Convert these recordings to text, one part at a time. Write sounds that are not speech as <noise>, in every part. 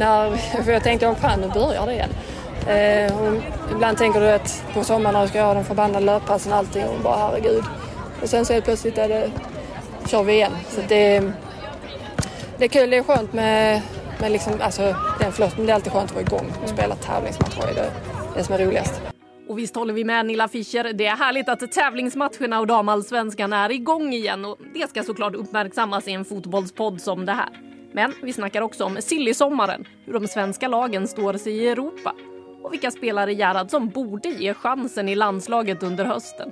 När, för jag tänkte, om fan nu börjar det igen. Eh, ibland tänker du att på sommaren när du ska göra de förbannade löppassen och allting och bara herregud. Och sen så helt plötsligt är det, kör vi igen. Så det, det är kul, det är skönt med, med liksom, alltså den flotten. Det är alltid skönt att vara igång och spela tävlingsmatcher. Det är det som är roligast. Och visst håller vi med Nilla Fischer. Det är härligt att tävlingsmatcherna och damallsvenskan är igång igen och det ska såklart uppmärksammas i en fotbollspodd som det här. Men vi snackar också om sillisommaren, hur de svenska lagen står sig i Europa och vilka spelare Gerhard som borde ge chansen i landslaget under hösten.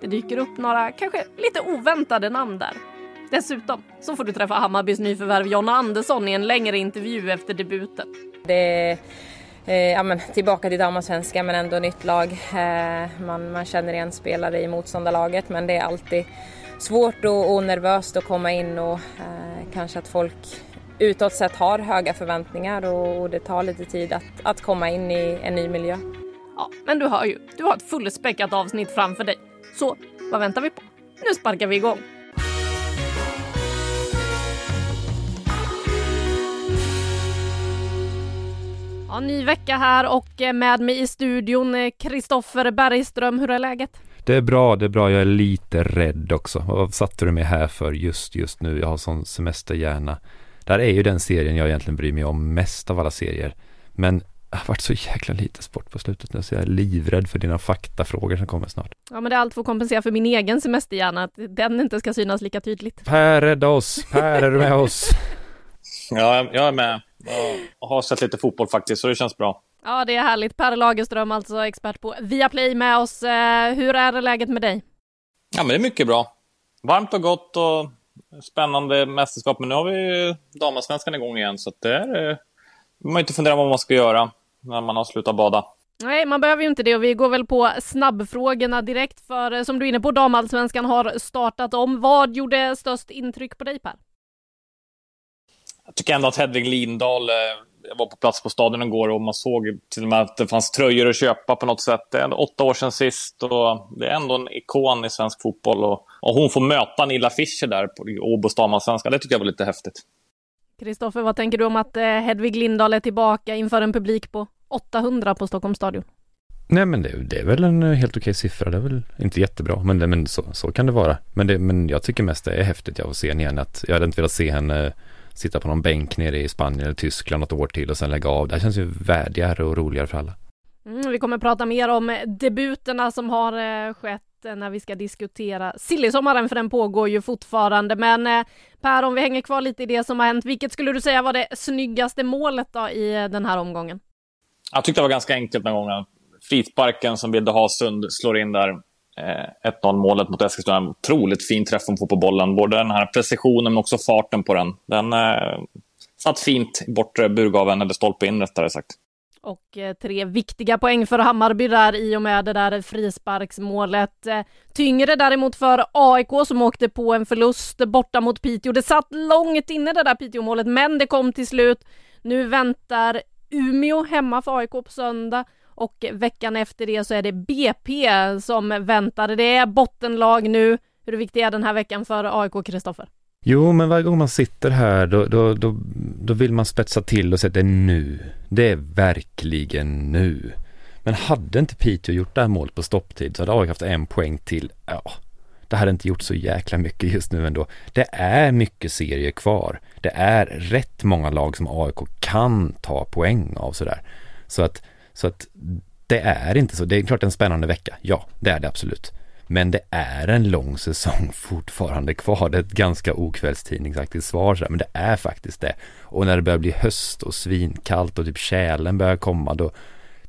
Det dyker upp några kanske lite oväntade namn där. Dessutom så får du träffa Hammarbys nyförvärv Jonna Andersson i en längre intervju efter debuten. Det är eh, ja, men, tillbaka till damallsvenskan men ändå nytt lag. Eh, man, man känner igen spelare i motståndarlaget men det är alltid svårt och, och nervöst att komma in och eh, kanske att folk utåt sett har höga förväntningar och, det tar lite tid att, att komma in i en ny miljö. Ja, men du hör ju, du har ett fullspäckat avsnitt framför dig. Så vad väntar vi på? Nu sparkar vi igång! Ja, ny vecka här och eh, med mig i studion eh, Kristoffer Bergström. Hur är läget? Det är bra, det är bra. Jag är lite rädd också. Vad satte du mig här för just, just nu? Jag har sån semesterhjärna. Det här är ju den serien jag egentligen bryr mig om mest av alla serier. Men det har varit så jäkla lite sport på slutet nu så jag är livrädd för dina faktafrågor som kommer snart. Ja, men det är allt för att kompensera för min egen semesterhjärna, att den inte ska synas lika tydligt. Per, rädda oss! Per, är du med oss? <laughs> Ja, jag är med. Jag har sett lite fotboll faktiskt, så det känns bra. Ja, det är härligt. Per Lagerström, alltså expert på Viaplay med oss. Eh, Hur är läget med dig? Ja, men det är mycket bra. Varmt och gott och spännande mästerskap. Men nu har vi damallsvenskan igång igen, så att det är... Man inte fundera på vad man ska göra när man har slutat bada. Nej, man behöver ju inte det och vi går väl på snabbfrågorna direkt för eh, som du är inne på, damallsvenskan har startat om. Vad gjorde störst intryck på dig Per? Jag tycker ändå att Hedvig Lindahl, eh, jag var på plats på stadion igår och man såg till och med att det fanns tröjor att köpa på något sätt. Det är åtta år sedan sist och det är ändå en ikon i svensk fotboll. Och, och hon får möta Nilla Fischer där på Åbos damallsvenska. Det tycker jag var lite häftigt. Kristoffer, vad tänker du om att eh, Hedvig Lindahl är tillbaka inför en publik på 800 på Stockholms stadion? Nej men det, det är väl en eh, helt okej siffra. Det är väl inte jättebra, men, det, men så, så kan det vara. Men, det, men jag tycker mest det är häftigt jag att se henne igen. Att jag hade inte velat se henne sitta på någon bänk nere i Spanien eller Tyskland något år till och sen lägga av. Det här känns ju värdigare och roligare för alla. Mm, vi kommer prata mer om debuterna som har eh, skett när vi ska diskutera sillysommaren för den pågår ju fortfarande. Men eh, Per, om vi hänger kvar lite i det som har hänt, vilket skulle du säga var det snyggaste målet då i den här omgången? Jag tyckte det var ganska enkelt den gången. Frisparken som Vilde Hasund slår in där. Eh, 1-0 målet mot Eskilstuna. Otroligt fin träff hon får på bollen. Både den här precisionen men också farten på den. Den eh, satt fint i bortre burgaven, eller stolpe in rättare sagt. Och eh, tre viktiga poäng för Hammarby där i och med det där frisparksmålet. Eh, tyngre däremot för AIK som åkte på en förlust borta mot Piteå. Det satt långt inne det där Piteå-målet, men det kom till slut. Nu väntar Umeå hemma för AIK på söndag och veckan efter det så är det BP som väntar. Det är bottenlag nu. Hur viktig är den här veckan för AIK, Kristoffer? Jo, men varje gång man sitter här då, då, då, då vill man spetsa till och säga att det är nu. Det är verkligen nu. Men hade inte Piteå gjort det här målet på stopptid så hade AIK haft en poäng till. Ja, det hade inte gjort så jäkla mycket just nu ändå. Det är mycket serier kvar. Det är rätt många lag som AIK kan ta poäng av sådär. Så att, så att det är inte så. Det är klart en spännande vecka. Ja, det är det absolut. Men det är en lång säsong <laughs> fortfarande kvar. Det är ett ganska okvällstidningsaktigt svar, så där, men det är faktiskt det. Och när det börjar bli höst och svinkallt och typ tjälen börjar komma, då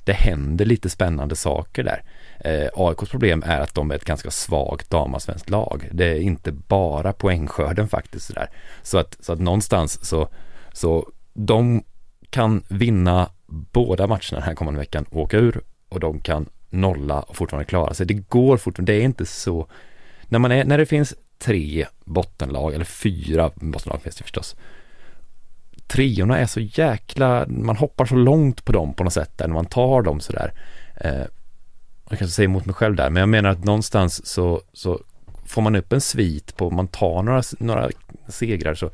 det händer lite spännande saker där. Eh, AIKs problem är att de är ett ganska svagt damallsvenskt lag. Det är inte bara poängskörden faktiskt sådär. Så att, så att någonstans så, så de kan vinna båda matcherna den här kommande veckan, åka ur och de kan nolla och fortfarande klara sig. Det går fortfarande, det är inte så, när man är, när det finns tre bottenlag, eller fyra bottenlag finns det förstås, treorna är så jäkla, man hoppar så långt på dem på något sätt där när man tar dem sådär. Eh, jag kanske säger emot mig själv där, men jag menar att någonstans så, så får man upp en svit på, man tar några, några segrar så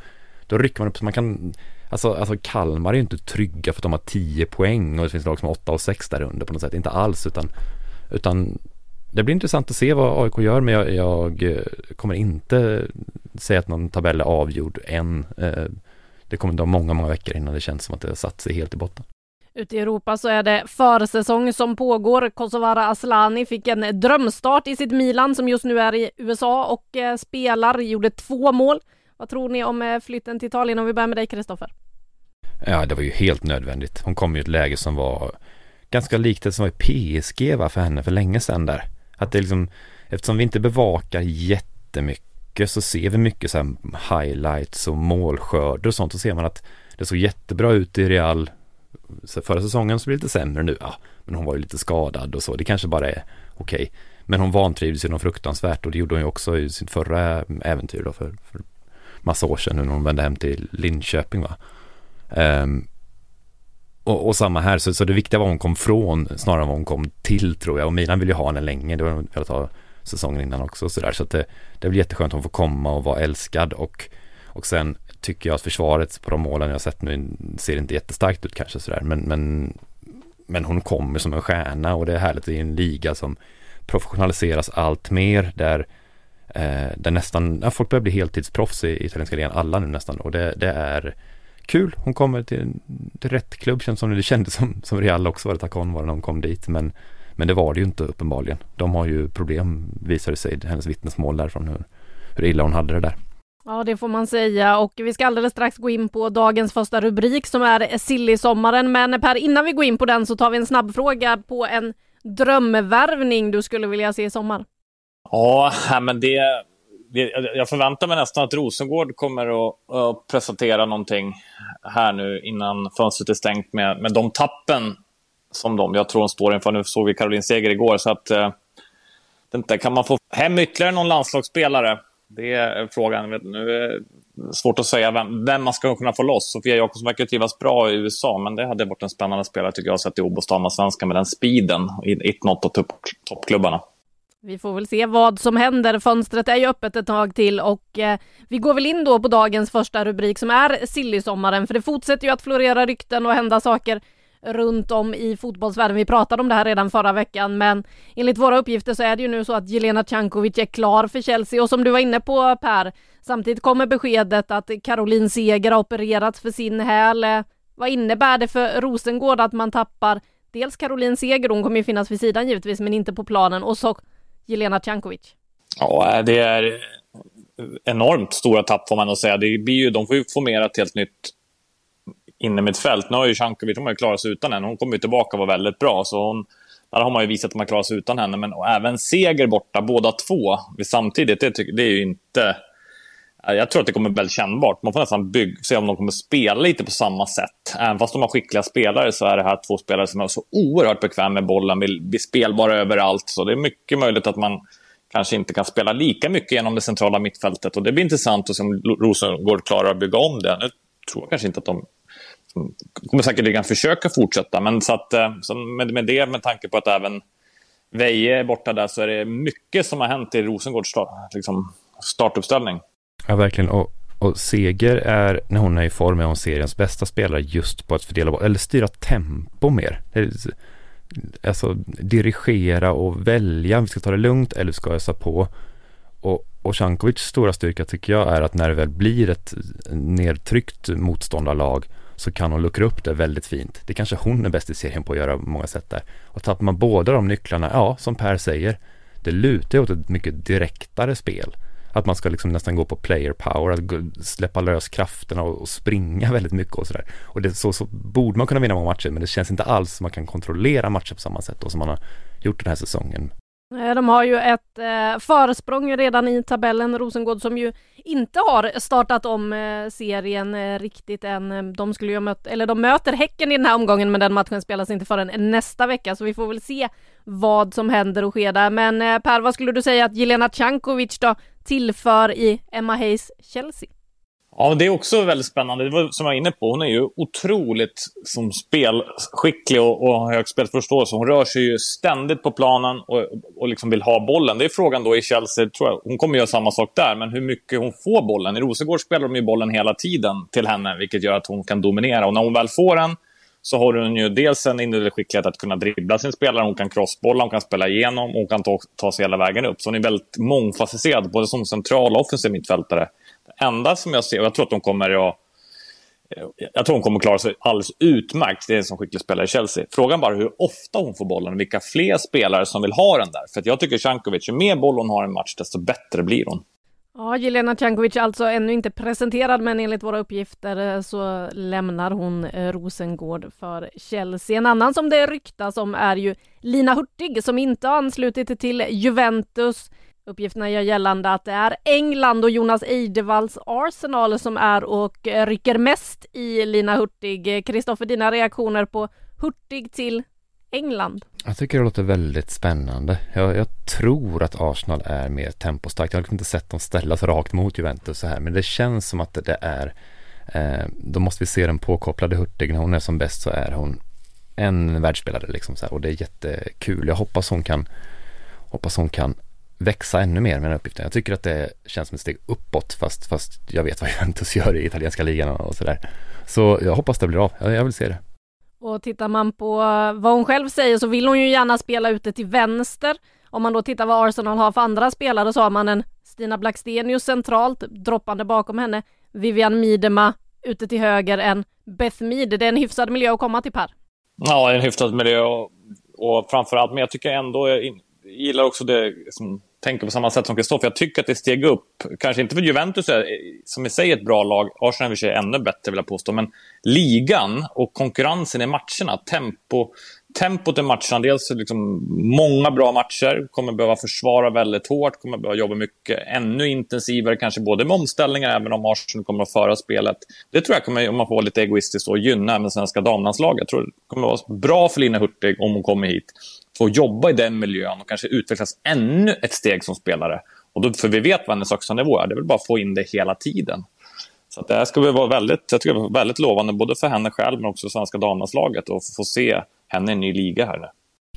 då rycker man upp så man kan, alltså, alltså Kalmar är ju inte trygga för att de har 10 poäng och det finns lag som har 8 och 6 där under på något sätt, inte alls utan, utan det blir intressant att se vad AIK gör men jag, jag eh, kommer inte säga att någon tabell är avgjord än. Eh, det kommer ta många, många veckor innan det känns som att det har satt sig helt i botten. Ute i Europa så är det försäsong som pågår. Kosovare Asllani fick en drömstart i sitt Milan som just nu är i USA och eh, spelar, gjorde två mål. Vad tror ni om eh, flytten till Italien? Om vi börjar med dig Kristoffer. Ja, det var ju helt nödvändigt. Hon kom i ett läge som var ganska likt det som var i PSG va, för henne för länge sedan där. Att det liksom, eftersom vi inte bevakar jättemycket så ser vi mycket så här highlights och målskörder och sånt. Så ser man att det såg jättebra ut i Real Så förra säsongen så blir det lite sämre nu. Ja, men hon var ju lite skadad och så. Det kanske bara är okej. Okay. Men hon vantrivdes ju något fruktansvärt och det gjorde hon ju också i sitt förra äventyr då för, för massa år sedan nu när hon vände hem till Linköping va. Um, och, och, samma här, så, så det viktiga var hon kom från snarare än vad hon kom till tror jag. Och Milan vill ju ha henne länge, det var velat ha säsongen innan också sådär. Så att det, det blir jätteskönt att hon får komma och vara älskad och, och sen tycker jag att försvaret på de målen jag sett nu ser inte jättestarkt ut kanske sådär. Men, men, men hon kommer som en stjärna och det är härligt i en liga som professionaliseras allt mer där, eh, där nästan, ja, folk börjar bli heltidsproffs i italienska ligan, alla nu nästan och det, det är kul. Hon kommer till, till rätt klubb känns som det kändes som, som Real också var det Tacon var när hon kom dit men men det var det ju inte uppenbarligen. De har ju problem visar det sig, hennes vittnesmål därifrån hur, hur illa hon hade det där. Ja, det får man säga och vi ska alldeles strax gå in på dagens första rubrik som är Silly-sommaren. Men Per, innan vi går in på den så tar vi en snabb fråga på en drömvärvning du skulle vilja se i sommar. Ja, men det, jag förväntar mig nästan att Rosengård kommer att, presentera någonting här nu innan fönstret är stängt med, med de tappen som de, jag tror de står inför. Nu såg vi Caroline Seger igår, så att eh, kan man få hem ytterligare någon landslagsspelare det är frågan. Nu är det svårt att säga vem, vem man ska kunna få loss. Sofia Jakobsson verkar trivas bra i USA, men det hade varit en spännande spelare tycker jag, sett i Obos svenska med den speeden i något av toppklubbarna. Vi får väl se vad som händer. Fönstret är ju öppet ett tag till och eh, vi går väl in då på dagens första rubrik som är Sillysommaren. för det fortsätter ju att florera rykten och hända saker runt om i fotbollsvärlden. Vi pratade om det här redan förra veckan, men enligt våra uppgifter så är det ju nu så att Jelena Cankovic är klar för Chelsea och som du var inne på Per, samtidigt kommer beskedet att Caroline Seger har opererats för sin häl. Eh, vad innebär det för Rosengård att man tappar dels Caroline Seger, hon kommer ju finnas vid sidan givetvis, men inte på planen, och så Jelena Tjankovic. Ja, det är enormt stora tapp får man nog säga. Det blir ju, de får ju formera ett helt nytt inne med ett fält. Nu har ju Cankovic klarat sig utan henne. Hon kommer ju tillbaka och var väldigt bra. Så hon, där har man ju visat att man klarar sig utan henne. Men även seger borta, båda två samtidigt, det, det är ju inte... Jag tror att det kommer bli väldigt kännbart. Man får nästan bygga, se om de kommer spela lite på samma sätt. Även fast de har skickliga spelare så är det här två spelare som är så oerhört bekväma med bollen, vill bli spelbara överallt. Så det är mycket möjligt att man kanske inte kan spela lika mycket genom det centrala mittfältet. Och det blir intressant att se om Rosengård klarar att bygga om det. Nu tror jag kanske inte att de kommer säkerligen försöka fortsätta. Men så att, eh, så med, med det, med tanke på att även Veje är borta där, så är det mycket som har hänt i Rosengårds liksom, startuppställning. Ja, verkligen. Och, och Seger är, när hon är i form, är hon seriens bästa spelare just på att fördela boll, eller styra tempo mer. Alltså dirigera och välja, vi ska ta det lugnt eller vi ska ösa på. Och, och Cankovics stora styrka tycker jag är att när det väl blir ett nedtryckt motståndarlag så kan hon luckra upp det väldigt fint. Det kanske hon är bäst i serien på att göra på många sätt där. Och tappar man båda de nycklarna, ja, som Per säger, det lutar åt ett mycket direktare spel. Att man ska liksom nästan gå på player power, att släppa lös krafterna och, och springa <laughs> väldigt mycket och sådär. Och det, så, så borde man kunna vinna många matcher, men det känns inte alls som man kan kontrollera matcher på samma sätt då, som man har gjort den här säsongen. De har ju ett eh, försprång redan i tabellen, Rosengård som ju inte har startat om eh, serien eh, riktigt än. De skulle ju möta, eller de möter Häcken i den här omgången men den matchen spelas inte förrän nästa vecka så vi får väl se vad som händer och sker där. Men eh, Per, vad skulle du säga att Jelena Cankovic då tillför i Emma Hayes Chelsea? Ja, det är också väldigt spännande. Det var som jag var inne på, hon är ju otroligt som spelskicklig och, och har hög spelförståelse. Hon rör sig ju ständigt på planen och, och liksom vill ha bollen. Det är frågan då i Chelsea, tror jag. Hon kommer göra samma sak där, men hur mycket hon får bollen. I Rosengård spelar de ju bollen hela tiden till henne, vilket gör att hon kan dominera. Och när hon väl får den så har hon ju dels en individuell skicklighet att kunna dribbla sin spelare, hon kan crossbolla, hon kan spela igenom, hon kan ta, ta sig hela vägen upp. Så hon är väldigt mångfacetterad, både som central och offensiv mittfältare. Det enda som jag ser, och jag tror att hon kommer att eh, jag tror hon kommer klara sig alldeles utmärkt. Det är en sån skicklig spelare i Chelsea. Frågan bara hur ofta hon får bollen och vilka fler spelare som vill ha den där. För jag tycker Cankovic, ju mer boll hon har i en match, desto bättre blir hon. Ja, Jelena Cankovic alltså ännu inte presenterad, men enligt våra uppgifter eh, så lämnar hon eh, Rosengård för Chelsea. En annan som det ryktas om är ju Lina Hurtig som inte har anslutit till Juventus. Uppgifterna gör gällande att det är England och Jonas Eidevalls Arsenal som är och eh, rycker mest i Lina Hurtig. Kristoffer, dina reaktioner på Hurtig till England? Jag tycker det låter väldigt spännande. Jag, jag tror att Arsenal är mer tempostarkt. Jag har liksom inte sett dem ställas rakt mot Juventus så här, men det känns som att det är eh, då måste vi se den påkopplade Hurtig. När hon är som bäst så är hon en världsspelare liksom så här, och det är jättekul. Jag hoppas hon kan hoppas hon kan växa ännu mer med den här uppgiften. Jag tycker att det känns som ett steg uppåt fast, fast jag vet vad Juventus gör i italienska ligan och sådär. Så jag hoppas det blir av. Jag, jag vill se det. Och tittar man på vad hon själv säger så vill hon ju gärna spela ute till vänster. Om man då tittar vad Arsenal har för andra spelare så har man en Stina Blackstenius centralt, typ droppande bakom henne, Vivian Miedema ute till höger, en Beth Mead. Det är en hyfsad miljö att komma till Per. Ja, en hyfsad miljö och, och framförallt, men jag tycker ändå, jag gillar också det som tänker på samma sätt som Kristoffer. Jag tycker att det steg upp. Kanske inte för Juventus, är, som i sig är ett bra lag. Arsenal är i sig ännu bättre, vill jag påstå. Men ligan och konkurrensen i matcherna, tempo, tempot i matcherna. Dels liksom många bra matcher, kommer behöva försvara väldigt hårt, kommer behöva jobba mycket ännu intensivare, kanske både med omställningar, även om Arsenal kommer att föra spelet. Det tror jag kommer, om man får vara lite egoistisk, att gynna även svenska damlandslaget. Jag tror det kommer att vara bra för Lina Hurtig om hon kommer hit få jobba i den miljön och kanske utvecklas ännu ett steg som spelare. Och då, för vi vet vad hennes högsta nivå är, det är väl bara att få in det hela tiden. Så det här ska vara väldigt, jag tycker det väldigt lovande, både för henne själv men också för svenska damlandslaget och få se henne i en ny liga här nu.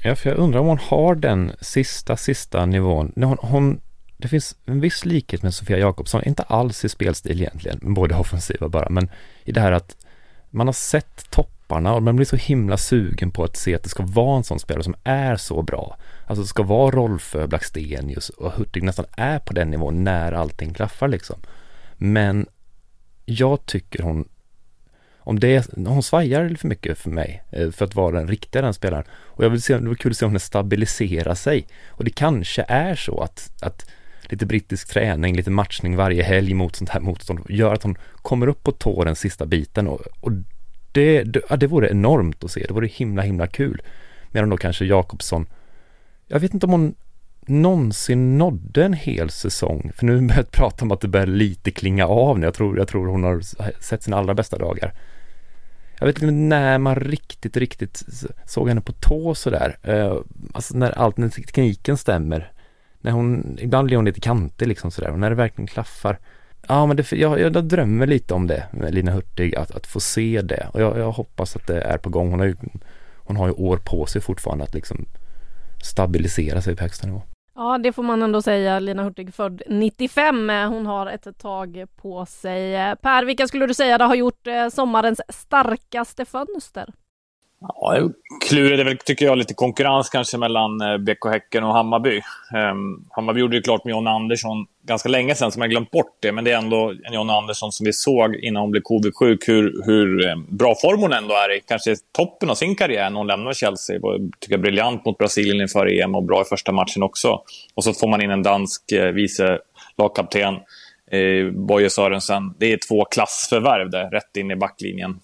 Ja, för jag undrar om hon har den sista, sista nivån. Hon, hon, det finns en viss likhet med Sofia Jakobsson, inte alls i spelstil egentligen, både offensiva bara, men i det här att man har sett topp topparna och man blir så himla sugen på att se att det ska vara en sån spelare som är så bra. Alltså det ska vara Rolfö, Blackstenius och Hurtig nästan är på den nivån när allting klaffar liksom. Men jag tycker hon om det, hon svajar lite för mycket för mig eh, för att vara den riktiga den spelaren. Och jag vill se, det var kul att se om hon stabiliserar sig. Och det kanske är så att, att lite brittisk träning, lite matchning varje helg mot sånt här motstånd gör att hon kommer upp på tå den sista biten och, och det, det, ja, det vore enormt att se. Det vore himla, himla kul. Medan då kanske Jakobsson, jag vet inte om hon någonsin nådde en hel säsong. För nu börjar jag prata om att det börjar lite klinga av nu. Jag tror, jag tror hon har sett sina allra bästa dagar. Jag vet inte när man riktigt, riktigt såg henne på tå sådär. Eh, alltså när allt, när tekniken stämmer. När hon, ibland blir hon lite kantig liksom sådär. Och när det verkligen klaffar. Ja, men det, jag, jag drömmer lite om det med Lina Hurtig, att, att få se det. Och jag, jag, hoppas att det är på gång. Hon har ju, hon har ju år på sig fortfarande att liksom stabilisera sig på högsta nivå. Ja, det får man ändå säga. Lina Hurtig född 95. Hon har ett tag på sig. Per, vilka skulle du säga har gjort eh, sommarens starkaste fönster? Ja, klurigt är väl, tycker jag, lite konkurrens kanske mellan eh, BK Häcken och Hammarby. Um, Hammarby gjorde ju klart med John Andersson ganska länge sedan, som jag glömt bort det. Men det är ändå en John Andersson som vi såg innan hon blev covid-sjuk, hur, hur ehm, bra form hon ändå är i. Kanske toppen av sin karriär när hon lämnar Chelsea. Var, tycker jag, briljant mot Brasilien inför EM och bra i första matchen också. Och så får man in en dansk eh, vice lagkapten. Eh, Boje Sörensen. Det är två klassförvärv där, rätt in i backlinjen.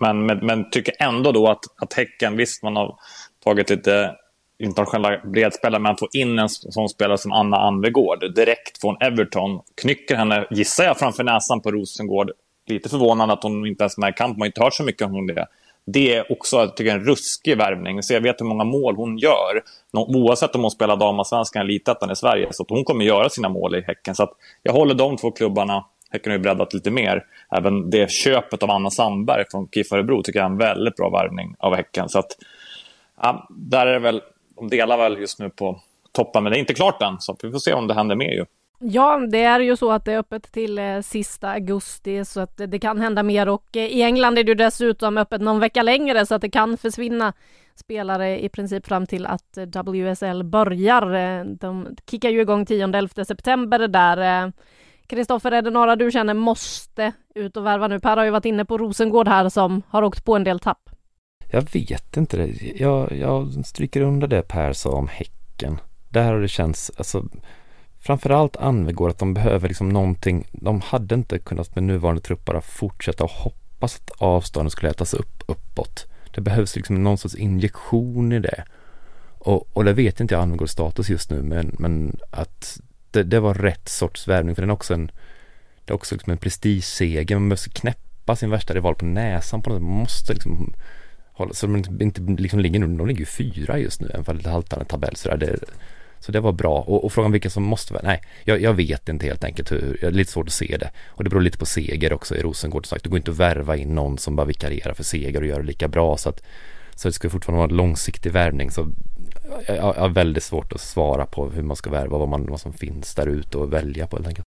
Men, men, men, tycker ändå då att, att Häcken, visst man har tagit lite internationella bredspelare, men få in en sån spelare som Anna Anvegård direkt från Everton. Knycker henne, gissar jag, framför näsan på Rosengård. Lite förvånande att hon inte ens är med i kamp, man har inte hört så mycket om det. Det är också tycker jag, en ruskig värvning. Så jag vet hur många mål hon gör. Oavsett om hon spelar damallsvenskan eller elitettan i Sverige. Så hon kommer göra sina mål i Häcken. Så jag håller de två klubbarna Häcken har ju breddat lite mer. Även det köpet av Anna Sandberg från KIF Örebro tycker jag är en väldigt bra värvning av Häcken. Så att, ja, där är det väl, de delar väl just nu på toppen, men det är inte klart än. Så vi får se om det händer mer ju. Ja, det är ju så att det är öppet till eh, sista augusti så att det kan hända mer och eh, i England är det ju dessutom öppet någon vecka längre så att det kan försvinna spelare i princip fram till att eh, WSL börjar. Eh, de kickar ju igång 10-11 september där. Eh, Kristoffer, är det några du känner måste ut och värva nu? Per har ju varit inne på Rosengård här som har åkt på en del tapp. Jag vet inte det. Jag, jag stryker under det Per sa om Häcken. Där har det känts, alltså framförallt Anvegård att de behöver liksom någonting. De hade inte kunnat med nuvarande trupper fortsätta och hoppas att avstånden skulle ätas upp uppåt. Det behövs liksom någon sorts injektion i det. Och, och det vet inte jag Anvegårds status just nu men, men att det, det, var rätt sorts värvning för den är också en det är också liksom en prestigeseger. Man måste knäppa sin värsta rival på näsan på något sätt. Man måste liksom hålla, så de inte liksom ligger nu, de ligger ju fyra just nu, även fall det haltar en tabell sådär. Det, så det var bra. Och, och frågan vilka som måste vara, nej, jag, jag, vet inte helt enkelt hur, jag är lite svårt att se det. Och det beror lite på seger också i Rosengård sagt. Det går inte att värva in någon som bara vikarierar för seger och gör det lika bra. Så att så det ska fortfarande vara en långsiktig värvning. Så jag, har väldigt svårt att svara på hur man ska värva, vad, man, vad som finns där ute och välja på helt enkelt.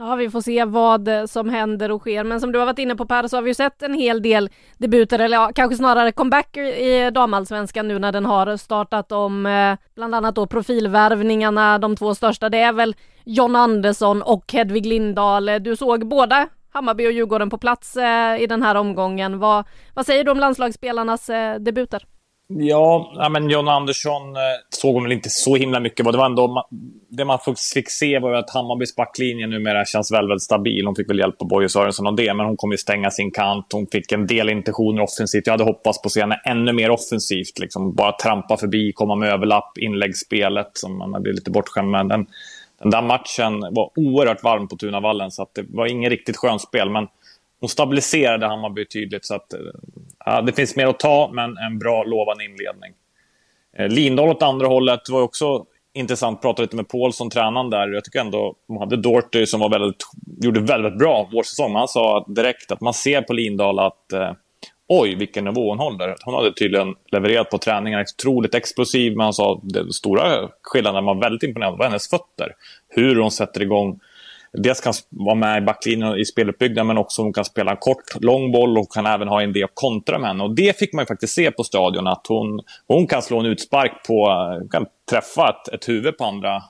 Ja, vi får se vad som händer och sker. Men som du har varit inne på Per så har vi ju sett en hel del debuter, eller ja, kanske snarare comebacker i damallsvenskan nu när den har startat om eh, bland annat då profilvärvningarna. De två största, det är väl John Andersson och Hedvig Lindahl. Du såg båda Hammarby och Djurgården på plats eh, i den här omgången. Vad, vad säger du om landslagsspelarnas eh, debuter? Ja, men John Andersson eh, såg hon väl inte så himla mycket. Det, var ändå, det man fick se var att Hammarbys backlinje numera känns väldigt, väldigt stabil. Hon fick väl hjälp av Boje Sörensen och det, men hon kommer ju stänga sin kant. Hon fick en del intentioner offensivt. Jag hade hoppats på att se henne ännu mer offensivt. Liksom bara trampa förbi, komma med överlapp, inläggsspelet som man blivit lite bortskämd med. Den, den där matchen var oerhört varm på Tunavallen, så att det var inget riktigt skönspel. Men hon stabiliserade Hammarby tydligt. Så att, eh, ja, det finns mer att ta, men en bra, lovande inledning. Eh, Lindahl åt andra hållet var också intressant. Pratade lite med Paulsson, tränaren där. Jag tycker ändå de hade Dorty som var väldigt, gjorde väldigt bra vår säsong. Han sa direkt att man ser på Lindahl att eh, oj, vilken nivå hon håller. Hon hade tydligen levererat på träningarna, otroligt explosiv, men han sa den stora skillnaden var väldigt imponerande var hennes fötter. Hur hon sätter igång dels kan vara med i backlinjen i speluppbyggnaden men också hon kan spela en kort, lång boll och kan även ha en idé att kontra med henne. Och det fick man ju faktiskt se på stadion att hon, hon kan slå en utspark på, kan träffa ett, ett huvud på andra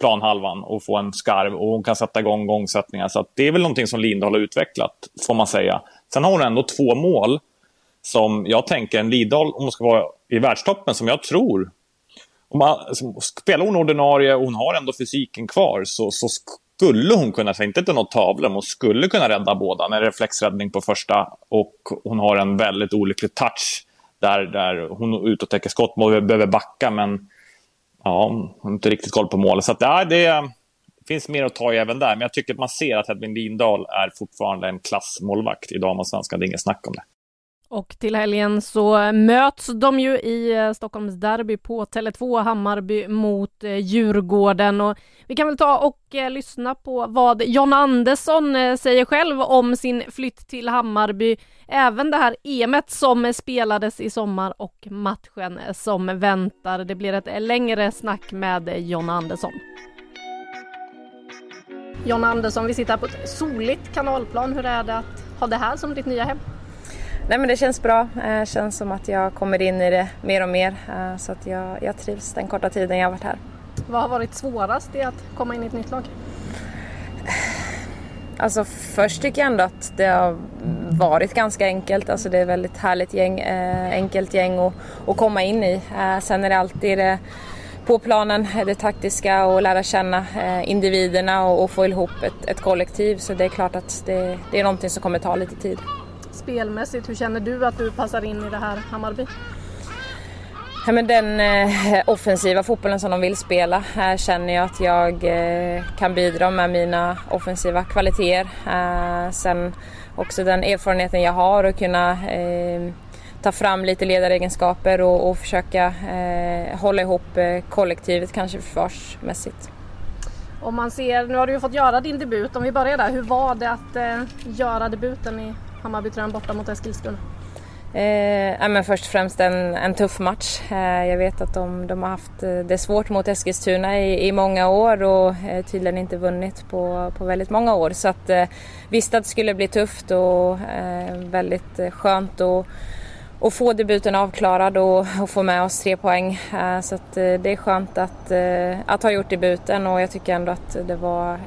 planhalvan och få en skarv och hon kan sätta igång gångsättningar. Så det är väl någonting som Lindahl har utvecklat, får man säga. Sen har hon ändå två mål som jag tänker, en Lindahl, om hon ska vara i världstoppen, som jag tror om man, spelar hon ordinarie och hon har ändå fysiken kvar så, så skulle hon kunna, inte till något tavla, men hon skulle kunna rädda båda. Med reflexräddning på första och hon har en väldigt olycklig touch där, där hon är ute och täcker skott och behöver backa, men ja, hon har inte riktigt koll på målet. Så att, ja, det finns mer att ta i även där, men jag tycker att man ser att Hedvin Lindahl är fortfarande en klassmålvakt i damallsvenskan. Det är inget snack om det. Och till helgen så möts de ju i eh, Stockholms derby på Tele2, Hammarby mot eh, Djurgården. Och vi kan väl ta och eh, lyssna på vad John Andersson eh, säger själv om sin flytt till Hammarby. Även det här EMet som spelades i sommar och matchen som väntar. Det blir ett längre snack med John Andersson. John Andersson, vi sitter här på ett soligt kanalplan. Hur är det att ha det här som ditt nya hem? Nej men det känns bra. Det känns som att jag kommer in i det mer och mer. Så att jag, jag trivs den korta tiden jag har varit här. Vad har varit svårast i att komma in i ett nytt lag? Alltså först tycker jag ändå att det har varit ganska enkelt. Alltså det är ett väldigt härligt gäng, eh, enkelt gäng att, att komma in i. Eh, sen är det alltid det, på planen det taktiska och lära känna eh, individerna och, och, få ihop ett, ett, kollektiv. Så det är klart att det, det är någonting som kommer ta lite tid. Spelmässigt, hur känner du att du passar in i det här Hammarby? Ja, men den eh, offensiva fotbollen som de vill spela. Här känner jag att jag eh, kan bidra med mina offensiva kvaliteter. Eh, sen också den erfarenheten jag har och kunna eh, ta fram lite ledaregenskaper och, och försöka eh, hålla ihop eh, kollektivet kanske försvarsmässigt. Om man ser, nu har du ju fått göra din debut, om vi börjar där. Hur var det att göra debuten i Hammarbyträn borta mot Eskilstuna? Eh, men först och främst en, en tuff match. Eh, jag vet att de, de, har haft eh, det svårt mot Eskilstuna i, i många år och eh, tydligen inte vunnit på, på väldigt många år. Så att, eh, visste att det skulle bli tufft och eh, väldigt eh, skönt att och få debuten avklarad och, och, få med oss tre poäng. Eh, så att, eh, det är skönt att, att ha gjort debuten och jag tycker ändå att det var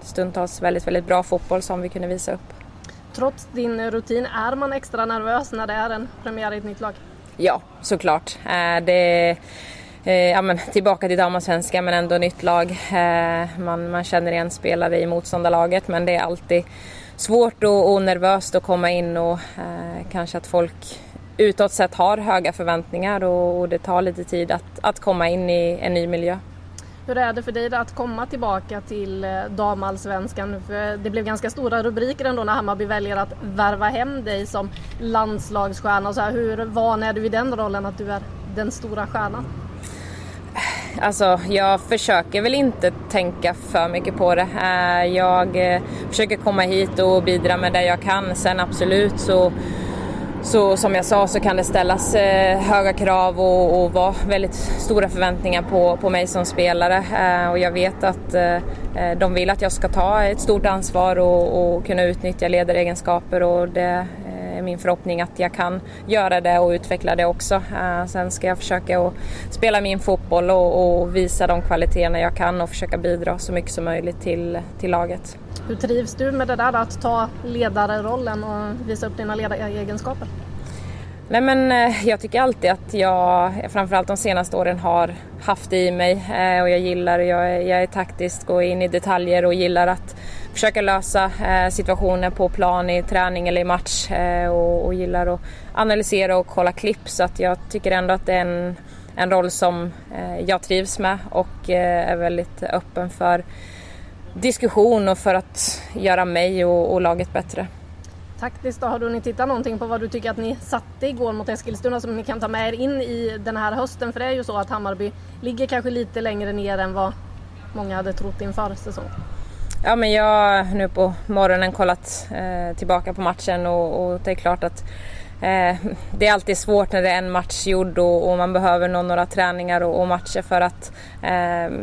stundtals väldigt, väldigt bra fotboll som vi kunde visa upp. Trots din rutin, är man extra nervös när det är en premiär i ett nytt lag? Ja, såklart. Eh, det eh, ja, men, tillbaka till damallsvenskan men ändå nytt lag. Eh, man, man känner igen spelare i motståndarlaget men det är alltid svårt och, och nervöst att komma in och eh, kanske att folk utåt sett har höga förväntningar och, och, det tar lite tid att, att komma in i en ny miljö. Hur är det för dig att komma tillbaka till eh, damallsvenskan? För det blev ganska stora rubriker ändå när Hammarby väljer att värva hem dig som landslagsstjärna. Så här, hur van är du i den rollen att du är den stora stjärnan? Alltså, jag försöker väl inte tänka för mycket på det. Jag eh, försöker komma hit och bidra med det jag kan. Sen absolut så så som jag sa så kan det ställas eh, höga krav och, och vara väldigt stora förväntningar på, på mig som spelare. Eh, och jag vet att eh, eh, de vill att jag ska ta ett stort ansvar och, och kunna utnyttja ledaregenskaper och det eh, är min förhoppning att jag kan göra det och utveckla det också. Eh, sen ska jag försöka att spela min fotboll och, och visa de kvaliteterna jag kan och försöka bidra så mycket som möjligt till, till laget. Hur trivs du med det där att ta ledarrollen och visa upp dina ledaregenskaper? Nej men eh, jag tycker alltid att jag, framförallt de senaste åren, har haft det i mig eh, och jag gillar, jag, jag är taktisk, går in i detaljer och gillar att försöka lösa eh, situationer på plan, i träning eller i match och, och gillar att analysera och kolla klipp så att jag tycker ändå att det är en, en roll som jag trivs med och är väldigt öppen för diskussion och för att göra mig och, och laget bättre. Taktiskt då, har du tittat någonting på vad du tycker att ni satte igår mot Eskilstuna som ni kan ta med er in i den här hösten? För det är ju så att Hammarby ligger kanske lite längre ner än vad många hade trott inför säsongen. Ja men jag har nu på morgonen kollat eh, tillbaka på matchen och, och, det är klart att eh, det är alltid svårt när det är en match gjord och, och man behöver nå några träningar och, och matcher för att eh,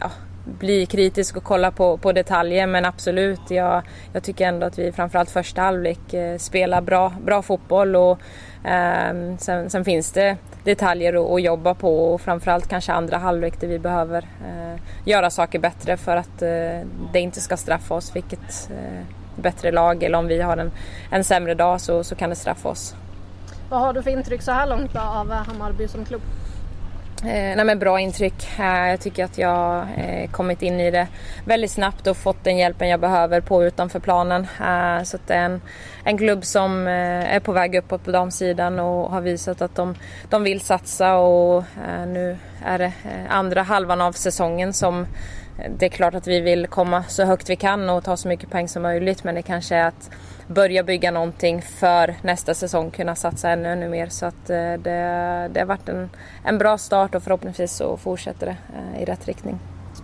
ja, bli kritisk och kolla på, på detaljer men absolut, jag, jag tycker ändå att vi framförallt första halvlek eh, spelar bra, bra fotboll och eh, sen, sen, finns det detaljer att, jobba på och framförallt kanske andra halvlek där vi behöver eh, göra saker bättre för att eh, det inte ska straffa oss vilket eh, bättre lag eller om vi har en, en sämre dag så, så kan det straffa oss. Vad har du för intryck så här långt då av Hammarby som klubb? Eh, nej men bra intryck. Eh, jag tycker att jag eh, kommit in i det väldigt snabbt och fått den hjälpen jag behöver på utanför planen. Eh, så det är en, en klubb som eh, är på väg uppåt på damsidan och har visat att de, de vill satsa och eh, nu är det eh, andra halvan av säsongen som eh, det är klart att vi vill komma så högt vi kan och ta så mycket poäng som möjligt men det kanske är att börja bygga någonting för nästa säsong kunna satsa ännu, ännu mer. Så att eh, det, det har varit en, en bra start och förhoppningsvis så fortsätter det eh, i rätt riktning.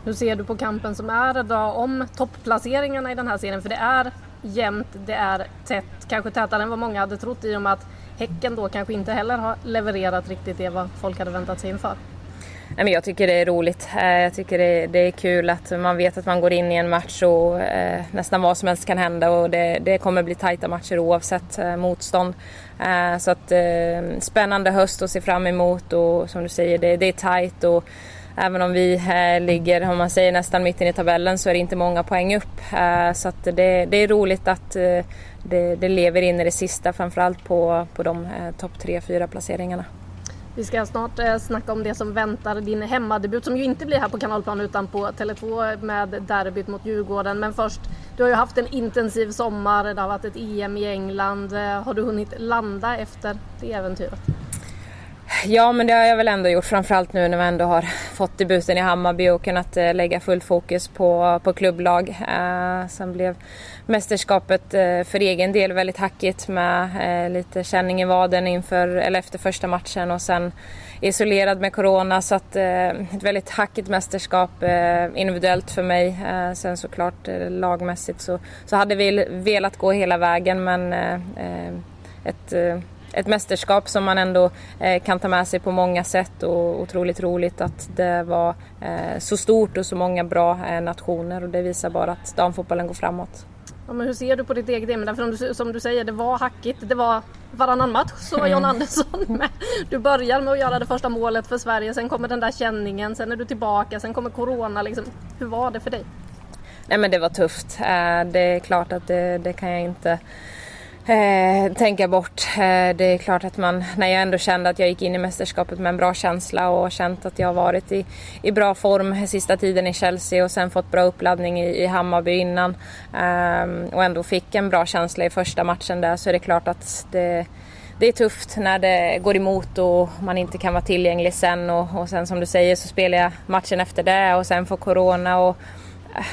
Hur ser du på kampen som är idag om topplaceringarna i den här serien? För det är jämnt, det är tätt, kanske tätare än vad många hade trott i och med att Häcken då kanske inte heller har levererat riktigt det vad folk hade väntat sig inför. Nej, men jag tycker det är roligt. Eh, jag tycker det, det, är kul att man vet att man går in i en match och eh, nästan vad som helst kan hända och det, det kommer bli tajta matcher oavsett eh, motstånd. Eh, så att eh, spännande höst att se fram emot och som du säger det, det är tajt och även om vi eh, ligger, om man säger nästan mitten i tabellen så är det inte många poäng upp. Eh, så att det, det är roligt att eh, det, det, lever in i det sista framförallt på, på de topp 3-4 placeringarna. Vi ska snart eh, snacka om det som väntar din hemmadebut som ju inte blir här på Kanalplan utan på Tele2 med derbyt mot Djurgården. Men först, du har ju haft en intensiv sommar, det har varit ett EM i England. Eh, har du hunnit landa efter det äventyret? Ja, men det har jag väl ändå gjort, framförallt nu när vi ändå har fått debuten i Hammarby och kunnat eh, lägga fullt fokus på, på klubblag. Eh, sen blev mästerskapet eh, för egen del väldigt hackigt med eh, lite känning i vaden inför, eller efter första matchen och sen isolerad med corona så att eh, ett väldigt hackigt mästerskap eh, individuellt för mig. Eh, sen såklart eh, lagmässigt så, så hade vi velat gå hela vägen men ett ett mästerskap som man ändå eh, kan ta med sig på många sätt och otroligt roligt att det var eh, så stort och så många bra eh, nationer och det visar bara att damfotbollen går framåt. Ja, men hur ser du på ditt eget EM? För du, som du säger, det var hackigt. Det var varannan match så var John. <laughs> Andersson med. Du börjar med att göra det första målet för Sverige, sen kommer den där känningen, sen är du tillbaka, sen kommer Corona. Liksom. Hur var det för dig? Nej men det var tufft. Det är klart att det, det kan jag inte eh, tänka bort. Eh, det är klart att man, när jag ändå kände att jag gick in i mästerskapet med en bra känsla och känt att jag har varit i, i bra form sista tiden i Chelsea och sen fått bra uppladdning i, i Hammarby innan eh, och ändå fick en bra känsla i första matchen där så är det klart att det det är tufft när det går emot och man inte kan vara tillgänglig sen och, och sen som du säger så spelar jag matchen efter det och sen får Corona och eh,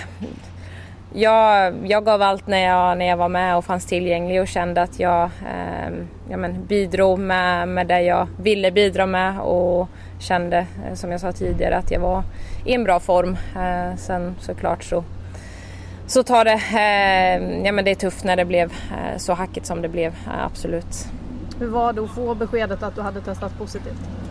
jag, jag gav allt när jag, när jag var med och fanns tillgänglig och kände att jag eh, ja, men, bidrog med, med det jag ville bidra med och kände, eh, som jag sa tidigare, att jag var i en bra form. Eh, sen såklart så, så tar det, eh, ja men det är tufft när det blev eh, så hackigt som det blev, eh, absolut. Hur var det att få beskedet att du hade testat positivt?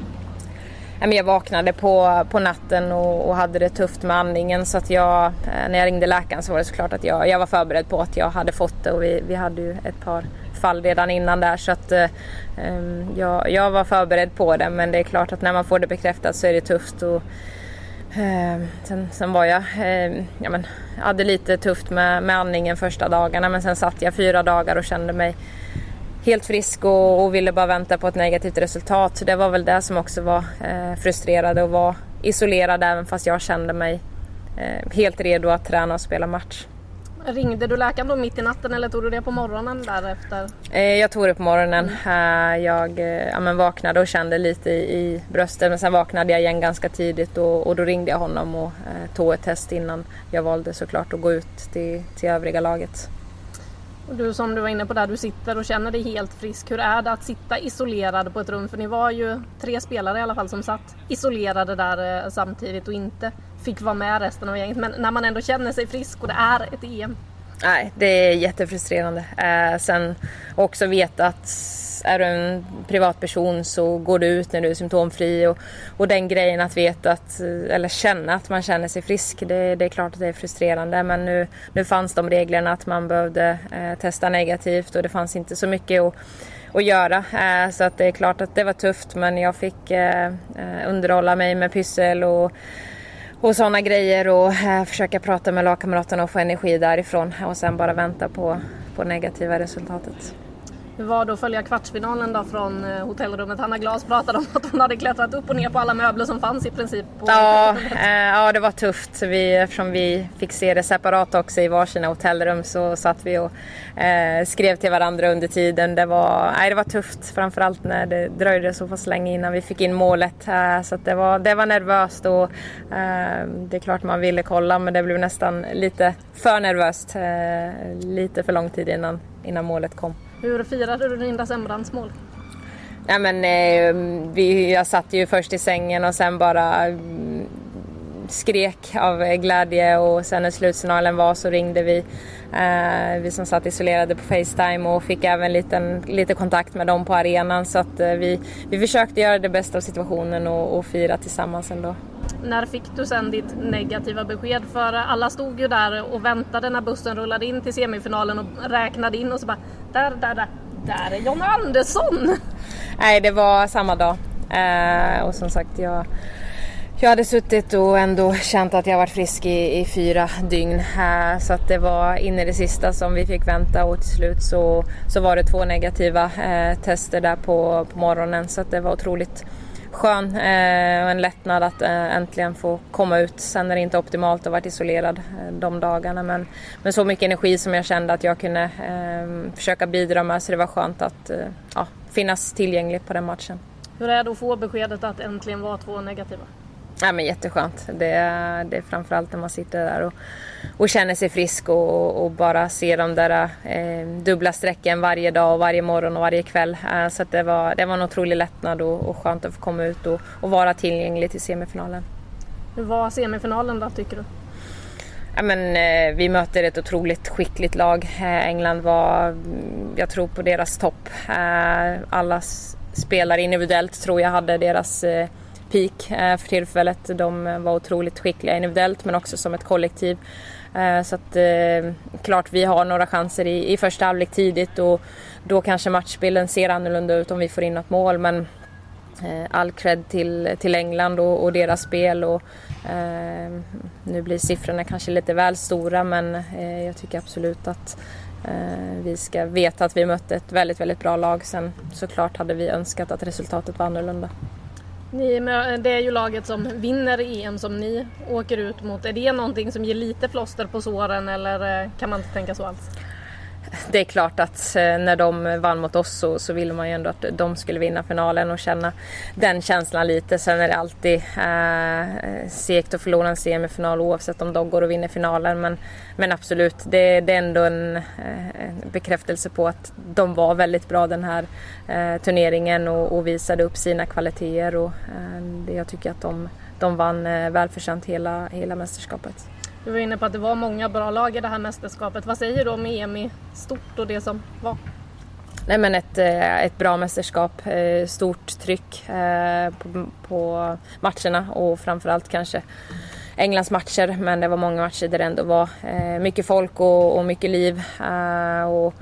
Jag vaknade på, på natten och, och, hade det tufft med andningen så att jag, eh, när jag ringde läkaren så var det såklart att jag, jag var förberedd på att jag hade fått det och vi, vi hade ju ett par fall redan innan där så att eh, ehm, jag, jag var förberedd på det men det är klart att när man får det bekräftat så är det tufft. Och, eh, sen, sen var jag, eh, ja, men, hade lite tufft med, med andningen första dagarna men sen satt jag fyra dagar och kände mig helt frisk och, och, ville bara vänta på ett negativt resultat. Så det var väl det som också var eh, frustrerande och var isolerad även fast jag kände mig eh, helt redo att träna och spela match. Ringde du läkaren då mitt i natten eller tog du det på morgonen därefter? Eh, jag tog det på morgonen. Mm. Eh, jag eh, ja, men vaknade och kände lite i, i bröstet men sen vaknade jag igen ganska tidigt och, och då ringde jag honom och tog ett test innan jag valde såklart att gå ut till, till övriga laget. Och du som du var inne på där, du sitter och känner dig helt frisk. Hur är det att sitta isolerad på ett rum? För ni var ju tre spelare i alla fall som satt isolerade där eh, samtidigt och inte fick vara med resten av gänget. Men när man ändå känner sig frisk och det är ett EM. Nej, det är jättefrustrerande. Eh, sen också veta att är du en privatperson så går du ut när du är symptomfri och, och den grejen att veta att, eller känna att man känner sig frisk, det, det är klart att det är frustrerande men nu, nu fanns de reglerna att man behövde eh, testa negativt och det fanns inte så mycket att att göra. Eh, så att det är klart att det var tufft men jag fick eh, eh underhålla mig med pyssel och och sådana grejer och eh, försöka prata med lagkamraterna och få energi därifrån och sen bara vänta på, på negativa resultatet. Hur var det att följa kvartsfinalen då från eh, hotellrummet? Hanna Glas pratade om att hon hade klättrat upp och ner på alla möbler som fanns i princip. ja, eh, ja, det var tufft. Vi, eftersom vi fick se det separat också i varsina hotellrum så satt vi och eh, skrev till varandra under tiden. Det var, nej, det var tufft, framförallt när det dröjde så pass länge innan vi fick in målet. Eh, så det, var, det var nervöst och eh, det är klart man ville kolla men det blev nästan lite för nervöst. Eh, lite för lång tid innan, innan målet kom. Hur firade du Linda Sembrants mål? Ja, men, eh, vi, jag satt ju först i sängen och sen bara mm, skrek av glädje och sen när slutsignalen var så ringde vi, eh, vi som satt isolerade på Facetime och fick även liten, lite kontakt med dem på arenan så att eh, vi, vi försökte göra det bästa av situationen och, och fira tillsammans ändå. När fick du sen ditt negativa besked? För alla stod ju där och väntade när bussen rullade in till semifinalen och räknade in och så bara där, där, där, där är John Andersson! Nej, det var samma dag. Eh, och som sagt, jag, jag hade suttit och ändå känt att jag varit frisk i, i fyra dygn. Eh, så att det var in i det sista som vi fick vänta och till slut så, så var det två negativa eh, tester där på, på morgonen. Så att det var otroligt skön eh, och en lättnad att eh, äntligen få komma ut. Sen är det inte optimalt att ha varit isolerad eh, de dagarna men, men så mycket energi som jag kände att jag kunde eh, försöka bidra med så det var skönt att eh, ja, finnas tillgänglig på den matchen. Hur är det att få beskedet att äntligen vara två negativa? Ja, men jätteskönt. Det, det är framförallt när man sitter där och, och känner sig frisk och, och bara ser de där eh, dubbla strecken varje dag och varje morgon och varje kväll. Eh, så det, var, det var en otrolig lättnad och, och skönt att få komma ut och, och vara tillgänglig till semifinalen. Hur var semifinalen då tycker du? Ja, men, eh, vi möter ett otroligt skickligt lag. Eh, England var, jag tror på deras topp. Eh, alla spelare individuellt tror jag hade deras eh, peak eh, för tillfället. De eh, var otroligt skickliga individuellt men också som ett kollektiv. Eh, så att klart vi har några chanser i, i första halvlek tidigt och då kanske matchbilden ser annorlunda ut om vi får in något mål men all cred till, till England och, och deras spel. Och, eh, nu blir siffrorna kanske lite väl stora men eh, jag tycker absolut att eh, vi ska veta att vi mötte ett väldigt, väldigt bra lag. Sen såklart hade vi önskat att resultatet var annorlunda. Ni, eh, det är ju laget som vinner EM som ni åker ut mot. Är det någonting som ger lite plåster på såren eller eh, kan man inte tänka så alls? <laughs> det är klart att eh, när de vann mot oss så, så ville man ju ändå att de skulle vinna finalen och känna den känslan lite. Sen är det alltid eh, segt att förlora en semifinal oavsett om de går och vinner finalen. Men, men absolut, det, det är ändå en eh, bekräftelse på att de var väldigt bra den här eh, turneringen och, och, visade upp sina kvaliteter. Och, eh, jag tycker att de, de vann eh, välförtjänt hela, hela mästerskapet. Du var inne på att det var många bra lag i det här mästerskapet. Vad säger du om EM i stort och det som var? Nej men ett, eh, ett bra mästerskap, eh, stort tryck eh, på, på matcherna och framförallt kanske Englands matcher men det var många matcher där det ändå var mycket folk och, och mycket liv. Och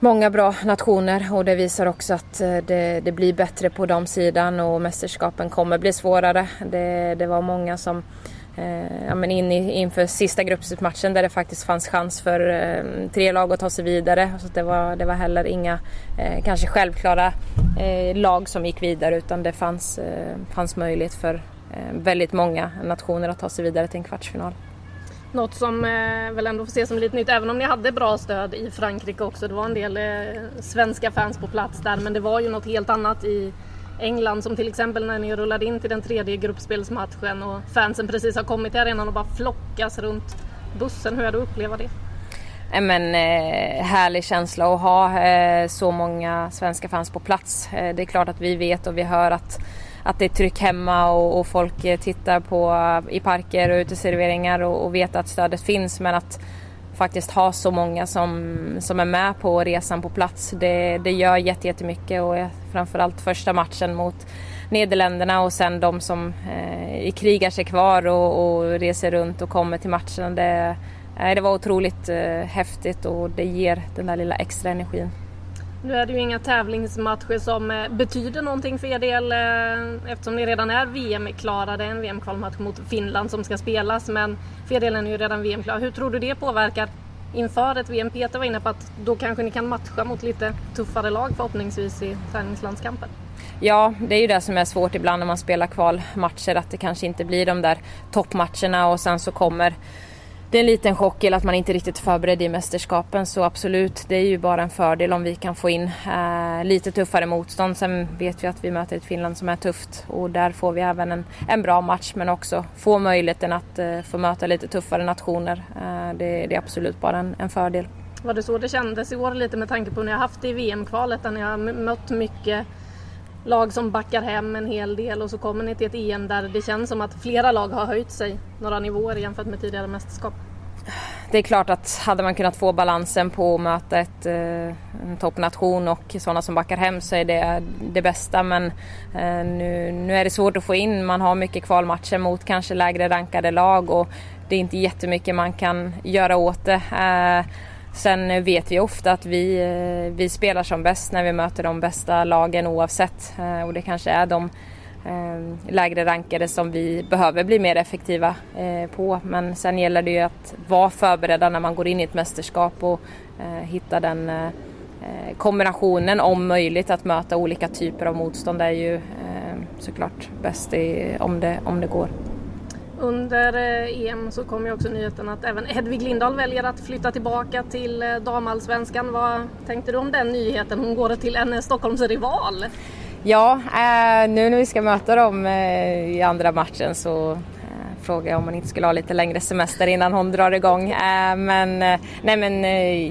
många bra nationer och det visar också att det, det, blir bättre på de sidan och mästerskapen kommer bli svårare. Det, det var många som eh, ja, men in i, inför sista gruppmatchen där det faktiskt fanns chans för eh, tre lag att ta sig vidare. Så det, var, det var heller inga eh, kanske självklara eh, lag som gick vidare utan det fanns, eh, fanns möjlighet för eh, väldigt många nationer att ta sig vidare till en kvartsfinal. Något som eh, väl ändå får ses som lite nytt, även om ni hade bra stöd i Frankrike också. Det var en del eh, svenska fans på plats där, men det var ju något helt annat i England som till exempel när ni rullade in till den tredje gruppspelsmatchen och fansen precis har kommit till arenan och bara flockas runt bussen. Hur är det att uppleva det? Men, eh, härlig känsla att ha eh, så många svenska fans på plats. Eh, det är klart att vi vet och vi hör att, att det är tryck hemma och, och folk eh, tittar på eh, i parker och uteserveringar och, och vet att stödet finns men att faktiskt ha så många som, som är med på resan på plats. Det, det gör jättemycket och framförallt första matchen mot Nederländerna och sen de som eh, krigar sig kvar och, och, reser runt och kommer till matchen. Det, eh, det var otroligt eh, häftigt och det ger den där lilla extra energin. Nu är det ju inga tävlingsmatcher som eh, betyder någonting för er del eh, eftersom ni redan är VM-klara. Det är en VM-kvalmatch mot Finland som ska spelas men för er del är ni ju redan VM-klara. Hur tror du det påverkar inför ett VM? Peter var inne på att då kanske ni kan matcha mot lite tuffare lag förhoppningsvis i träningslandskampen. Ja, det är ju det som är svårt ibland när man spelar kvalmatcher att det kanske inte blir de där toppmatcherna och sen så kommer det är en liten chock eller att man inte riktigt är förberedd i mästerskapen så absolut, det är ju bara en fördel om vi kan få in eh, lite tuffare motstånd. Sen vet vi att vi möter ett Finland som är tufft och där får vi även en, en bra match men också få möjligheten att eh, få möta lite tuffare nationer. Eh, det, det, är absolut bara en, en fördel. Var det så det kändes i år lite med tanke på när jag haft det i VM-kvalet där ni har mött mycket lag som backar hem en hel del och så kommer ni till ett EM där det känns som att flera lag har höjt sig några nivåer jämfört med tidigare mästerskap. Det är klart att hade man kunnat få balansen på att möta ett, eh, en toppnation och sådana som backar hem så är det det bästa men eh, nu, nu är det svårt att få in. Man har mycket kvalmatcher mot kanske lägre rankade lag och det är inte jättemycket man kan göra åt det. Eh, Sen vet vi ofta att vi, eh, vi spelar som bäst när vi möter de bästa lagen oavsett eh, och det kanske är de eh, lägre rankade som vi behöver bli mer effektiva på. Men sen gäller det ju att vara förberedda när man går in i ett mästerskap och hitta den kombinationen om möjligt att möta olika typer av motstånd är ju såklart bäst om, det, om det går. Under eh, EM så kom ju också nyheten att även Hedvig Lindahl väljer att flytta tillbaka till eh, damallsvenskan. Vad tänkte du om den nyheten? Hon går till en eh, Stockholmsrival. Ja, nu när vi ska möta dem i andra matchen så frågade frågar jag om man inte skulle ha lite längre semester innan hon drar igång. men nej, men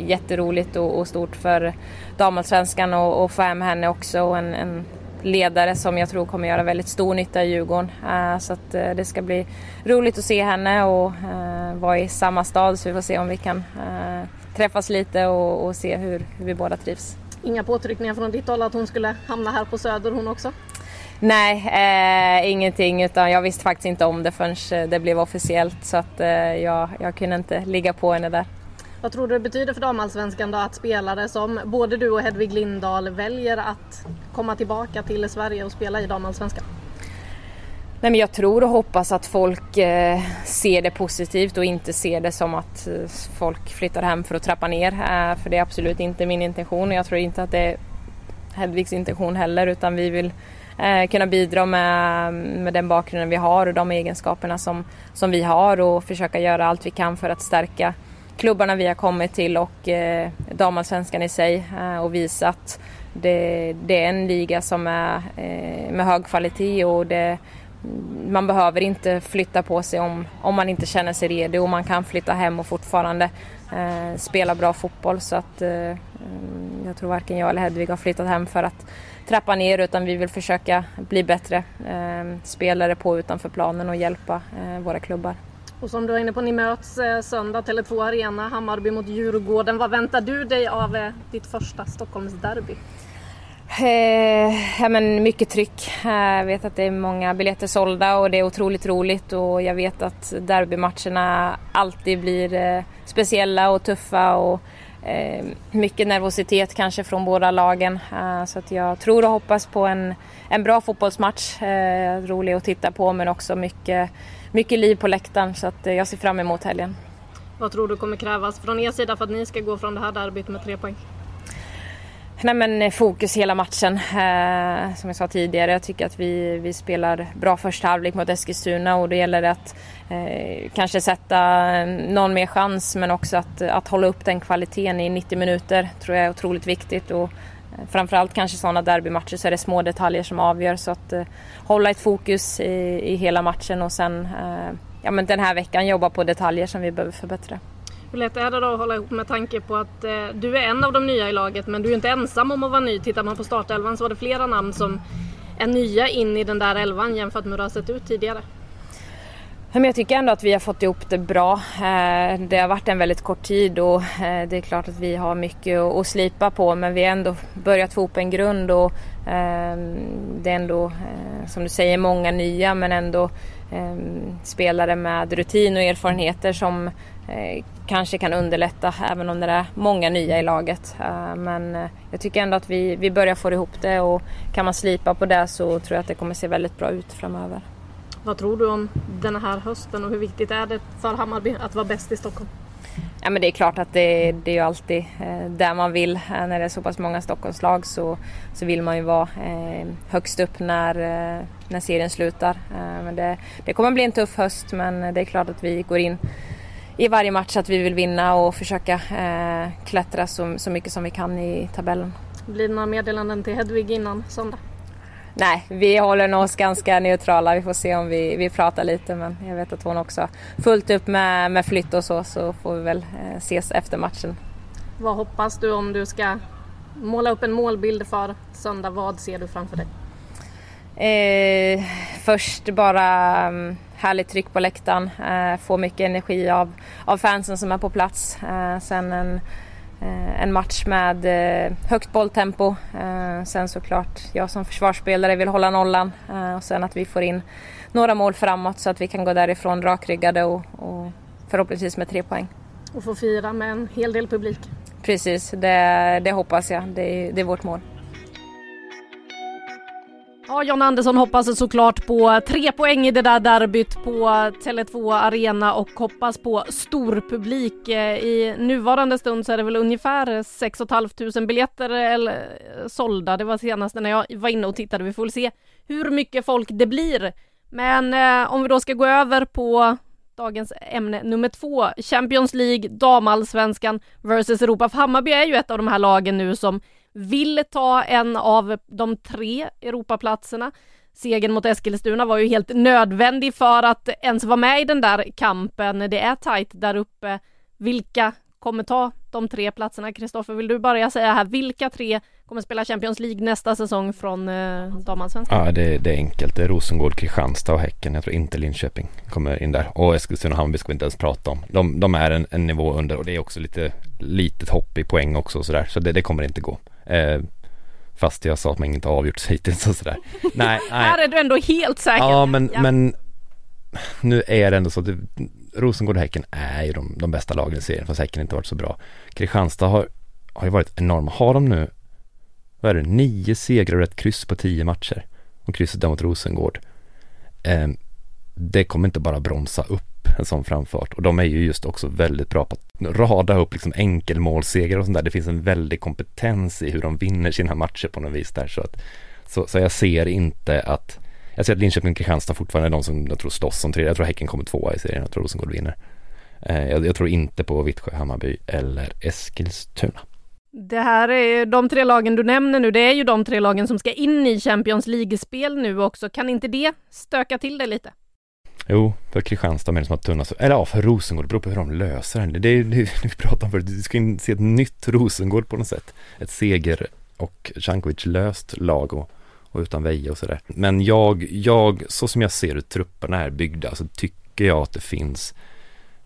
jätteroligt och, och stort för damallsvenskan och, och få hem henne också. En, en, ledare som jag tror kommer göra väldigt stor nytta i Djurgården. så att, det ska bli roligt att se henne och vara i samma stad så vi får se om vi kan träffas lite och, se hur, vi båda trivs. Inga påtryckningar från ditt håll att hon skulle hamna här på Söder hon också? Nej, eh, ingenting utan jag visste faktiskt inte om det förrän eh, det blev officiellt så att eh, jag, jag kunde inte ligga på henne där. Vad tror du det betyder för damallsvenskan då att spelare som både du och Hedvig Lindahl väljer att komma tillbaka till Sverige och spela i damallsvenskan? Nej, men jag tror och hoppas att folk eh, ser det positivt och inte ser det som att eh, folk flyttar hem för att trappa ner. Eh, för det är absolut inte min intention och jag tror inte att det är Hedvigs intention heller utan vi vill eh, kunna bidra med, med den bakgrunden vi har och de egenskaperna som, som vi har och försöka göra allt vi kan för att stärka klubbarna vi har kommit till och eh, damallsvenskan i sig eh, och visa att det, det, är en liga som är eh, med hög kvalitet och det man behöver inte flytta på sig om, om man inte känner sig redo och man kan flytta hem och fortfarande eh, spela bra fotboll. Så att, eh, mm, jag tror varken jag eller Hedvig har flyttat hem för att trappa ner utan vi vill försöka bli bättre eh, spelare på utanför planen och hjälpa eh, våra klubbar. Och som du var inne på, ni möts eh, söndag, Tele2 Arena, Hammarby mot Djurgården. Vad väntar du dig av eh, ditt första Stockholmsderby? Eh, ja, men mycket tryck. Jag vet att det är många biljetter sålda och det är otroligt roligt och jag vet att derbymatcherna alltid blir eh, speciella och tuffa och eh, mycket nervositet kanske från båda lagen. Eh, så att jag tror och hoppas på en, en bra fotbollsmatch. Rolig att titta på men också mycket, mycket liv på läktaren så att jag ser fram emot helgen. Vad tror du kommer krävas från er sida för att ni ska gå från det här derbyt med tre poäng? Nej, men eh, fokus hela matchen. Eh, som jag sa tidigare, jag tycker att vi, vi spelar bra första halvlek mot Eskilstuna och det gäller att eh, kanske sätta någon mer chans men också att, att hålla upp den kvaliteten i 90 minuter tror jag är otroligt viktigt. Och, eh, framförallt kanske sådana derbymatcher så är det små detaljer som avgör så att eh, hålla ett fokus i, i hela matchen och sen eh, ja, men den här veckan jobba på detaljer som vi behöver förbättra. Hur lätt är det då att hålla ihop med tanke på att eh, du är en av de nya i laget men du är inte ensam om att vara ny. Tittar man på startelvan så var det flera namn som är nya in i den där elvan jämfört med hur det har sett ut tidigare. Men jag tycker ändå att vi har fått ihop det bra. Eh, det har varit en väldigt kort tid och eh, det är klart att vi har mycket att slipa på men vi har ändå börjat få ihop en grund och ehm, det är ändå eh, som du säger många nya men ändå ehm, spelare med rutin och erfarenheter som kanske kan underlätta även om det är många nya i laget. Men jag tycker ändå att vi, vi börjar få ihop det och kan man slipa på det så tror jag att det kommer se väldigt bra ut framöver. Vad tror du om den här hösten och hur viktigt är det för Hammarby att vara bäst i Stockholm? Ja, men det är klart att det, det är ju alltid eh, där man vill. Eh, när det är så pass många Stockholmslag så, så vill man ju vara eh, högst upp när, eh, när serien slutar. Eh, men det, det kommer bli en tuff höst men det är klart att vi går in i varje match att vi vill vinna och försöka eh, klättra så, så mycket som vi kan i tabellen. Blir det några meddelanden till Hedvig innan söndag? Nej, vi håller oss ganska neutrala. Vi får se om vi, vi pratar lite men jag vet att hon också har fullt upp med, med flytt och så så får vi väl eh, ses efter matchen. Vad hoppas du om du ska måla upp en målbild för söndag? Vad ser du framför dig? Eh, först bara um, härligt tryck på läktaren, eh, få mycket energi av, av fansen som är på plats. Eh, sen en, en match med eh, högt bolltempo. Eh, sen såklart jag som försvarsspelare vill hålla nollan och sen att vi får in några mål framåt så att vi kan gå därifrån rakryggade och, och förhoppningsvis med tre poäng. Och få fira med en hel del publik. Precis, det, det hoppas jag. Det, det är vårt mål. Ja, John Andersson hoppas såklart på tre poäng i det där derbyt på Tele2 Arena och hoppas på stor publik. Eh, I nuvarande stund så är det väl ungefär 6 500 biljetter eller, eh, sålda. Det var senast när jag var inne och tittade. Vi får väl se hur mycket folk det blir. Men eh, om vi då ska gå över på dagens ämne nummer två, Champions League, damallsvenskan versus Europa. För Hammarby är ju ett av de här lagen nu som vill ta en av de tre Europaplatserna. Segern mot Eskilstuna var ju helt nödvändig för att ens vara med i den där kampen. Det är tajt där uppe. Vilka kommer ta de tre platserna? Kristoffer, vill du börja säga här, vilka tre kommer spela Champions League nästa säsong från eh, damallsvenskan? Ja, det, det, är enkelt. Det är Rosengård, Kristianstad och Häcken. Jag tror inte Linköping kommer in där. Och Eskilstuna och Hammarby ska vi inte ens prata om. De, de är en, en, nivå under och det är också lite litet hopp i poäng också och sådär. Så det, det kommer inte gå. Eh, fast jag sa att man inte avgjort hittills och sådär. <laughs> Nej, nej. Här är du ändå helt säker. Ja, men, ja. men nu är det ändå så att det, Rosengård och Häcken är ju de, de bästa lagen i serien, fast Häcken inte varit så bra. Kristianstad har, har ju varit enorma. Har de nu, vad är det, nio segrar och ett kryss på tio matcher? Och krysset där mot Rosengård. Eh, det kommer inte bara bromsa upp en sån framfart. Och de är ju just också väldigt bra på att rada upp liksom enkelmålsegrar och sånt där. Det finns en väldig kompetens i hur de vinner sina matcher på något vis där. Så, att, så, så jag ser inte att jag ser att Linköping och Kristianstad fortfarande är de som jag tror slåss om tredje. Jag tror Häcken kommer tvåa i serien. Jag tror Rosengård vinner. Eh, jag, jag tror inte på Vittsjö, Hammarby eller Eskilstuna. Det här är de tre lagen du nämner nu. Det är ju de tre lagen som ska in i Champions League-spel nu också. Kan inte det stöka till det lite? Jo, för Kristianstad med det som har tunnast. Eller ja, för Rosengård. Det beror på hur de löser det. Det är det vi pratar om förut. Du ska in se ett nytt Rosengård på något sätt. Ett seger och Cankovic löst lag och, och utan Veje och sådär. Men jag, jag, så som jag ser hur trupperna är byggda så tycker jag att det finns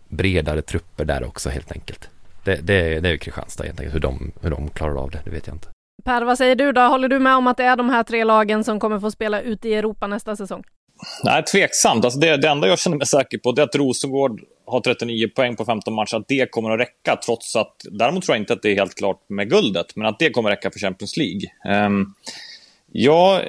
bredare trupper där också helt enkelt. Det, det, det är ju Kristianstad helt enkelt. Hur de, hur de klarar av det, det vet jag inte. Per, vad säger du då? Håller du med om att det är de här tre lagen som kommer få spela ute i Europa nästa säsong? Nej, tveksamt. Alltså det, det enda jag känner mig säker på är att Rosengård har 39 poäng på 15 matcher, att det kommer att räcka. Trots att, däremot tror jag inte att det är helt klart med guldet, men att det kommer att räcka för Champions League. Um, jag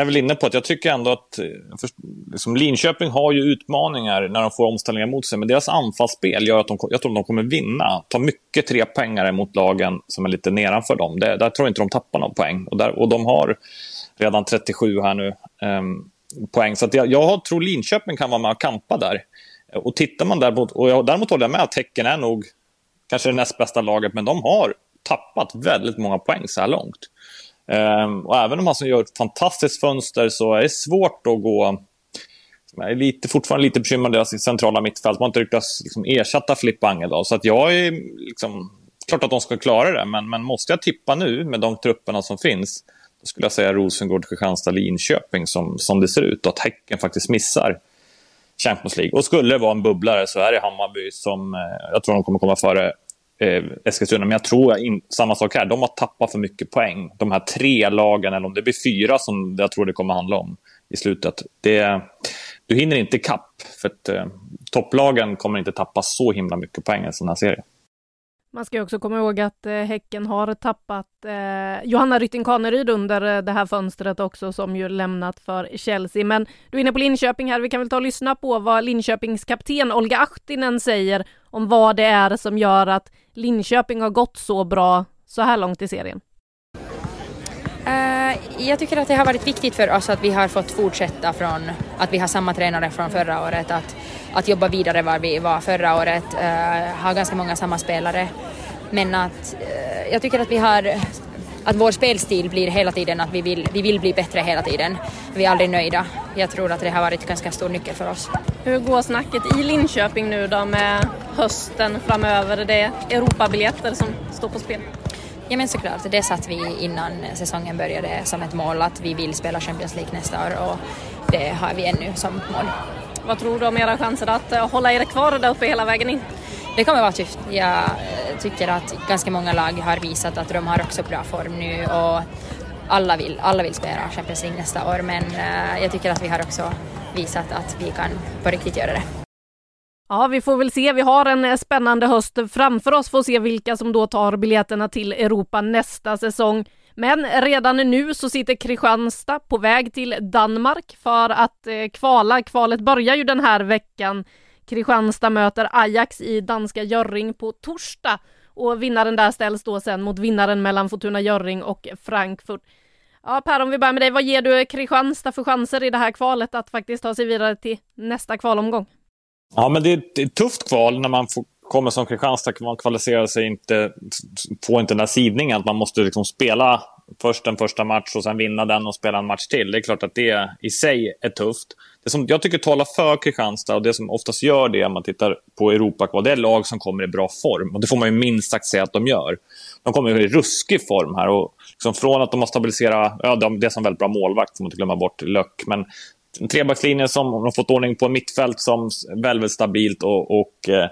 är väl inne på att jag tycker ändå att eh, för, liksom Linköping har ju utmaningar när de får omställningar mot sig, men deras anfallsspel gör att de, jag tror att de kommer vinna. Ta mycket trepoängare mot lagen som är lite nedanför dem. Det, där tror jag inte de tappar någon poäng. Och, där, och de har redan 37 här nu. Um, poäng. Så jag, jag tror Linköping kan vara med och kampa där. Och tittar man däremot, och jag, däremot håller jag med att Häcken är nog kanske det näst bästa laget, men de har tappat väldigt många poäng så här långt. Ehm, och även om man gör ett fantastiskt fönster så är det svårt att gå... Jag är lite, fortfarande lite bekymrad deras centrala mittfält. Man har inte lyckats liksom, ersätta Filippa Angeldal. Så att jag är liksom... Klart att de ska klara det, men, men måste jag tippa nu med de trupperna som finns då skulle jag säga Rosengård, Kristianstad, Linköping som, som det ser ut. Och att Häcken faktiskt missar Champions League. Och skulle det vara en bubblare så är det Hammarby som eh, jag tror de kommer komma före eh, Eskilstuna. Men jag tror in, samma sak här. De har tappat för mycket poäng. De här tre lagen, eller om det blir fyra som jag tror det kommer handla om i slutet. Det, du hinner inte kapp. För att eh, topplagen kommer inte tappa så himla mycket poäng i en sån här serie. Man ska också komma ihåg att eh, Häcken har tappat eh, Johanna Rytting Kaneryd under eh, det här fönstret också som ju lämnat för Chelsea. Men du är inne på Linköping här. Vi kan väl ta och lyssna på vad Linköpings kapten Olga Ahtinen säger om vad det är som gör att Linköping har gått så bra så här långt i serien. Uh, jag tycker att det har varit viktigt för oss att vi har fått fortsätta från att vi har samma tränare från förra året, att, att jobba vidare var vi var förra året, uh, ha ganska många samma spelare. Men att uh, jag tycker att vi har att vår spelstil blir hela tiden att vi vill, vi vill bli bättre hela tiden. Vi är aldrig nöjda. Jag tror att det har varit ganska stor nyckel för oss. Hur går snacket i Linköping nu då med hösten framöver? Det är Europabiljetter som står på spel. Ja men såklart, det satt vi innan säsongen började som ett mål att vi vill spela Champions League nästa år och det har vi ännu som mål. Vad tror du om era chanser att hålla er kvar där uppe hela vägen in? Det kommer vara tufft. Jag jag tycker att ganska många lag har visat att de har också bra form nu och alla vill, alla vill spela Champions League nästa år men eh, jag tycker att vi har också visat att vi kan på riktigt göra det. Ja, vi får väl se. Vi har en eh, spännande höst framför oss. Får se vilka som då tar biljetterna till Europa nästa säsong. Men redan nu så sitter Kristianstad på väg till Danmark för att eh, kvala. Kvalet börjar ju den här veckan. Kristianstad möter Ajax i danska Jörring på torsdag och vinnaren där ställs då sen mot vinnaren mellan Fortuna Jörring och Frankfurt. Ja, Per, om vi börjar med dig, vad ger du Kristianstad för chanser i det här kvalet att faktiskt ta sig vidare till nästa kvalomgång? Ja, men det är ett tufft kval när man får, kommer som Kristianstad. Man kvalificerar sig inte, får inte den där sidningen. Att man måste liksom spela först en första match och sen vinna den och spela en match till. Det är klart att det i sig är tufft. Det som jag tycker talar för Kristianstad och det som oftast gör det om man tittar på Europa, det är lag som kommer i bra form. Och det får man ju minst sagt säga att de gör. De kommer i ruskig form här. Och liksom från att de har stabiliserat, ja, det är som väldigt bra målvakt, får man inte glömma bort, Lök. Men en trebackslinje som de har fått ordning på, mittfält som är väldigt stabilt och, och eh,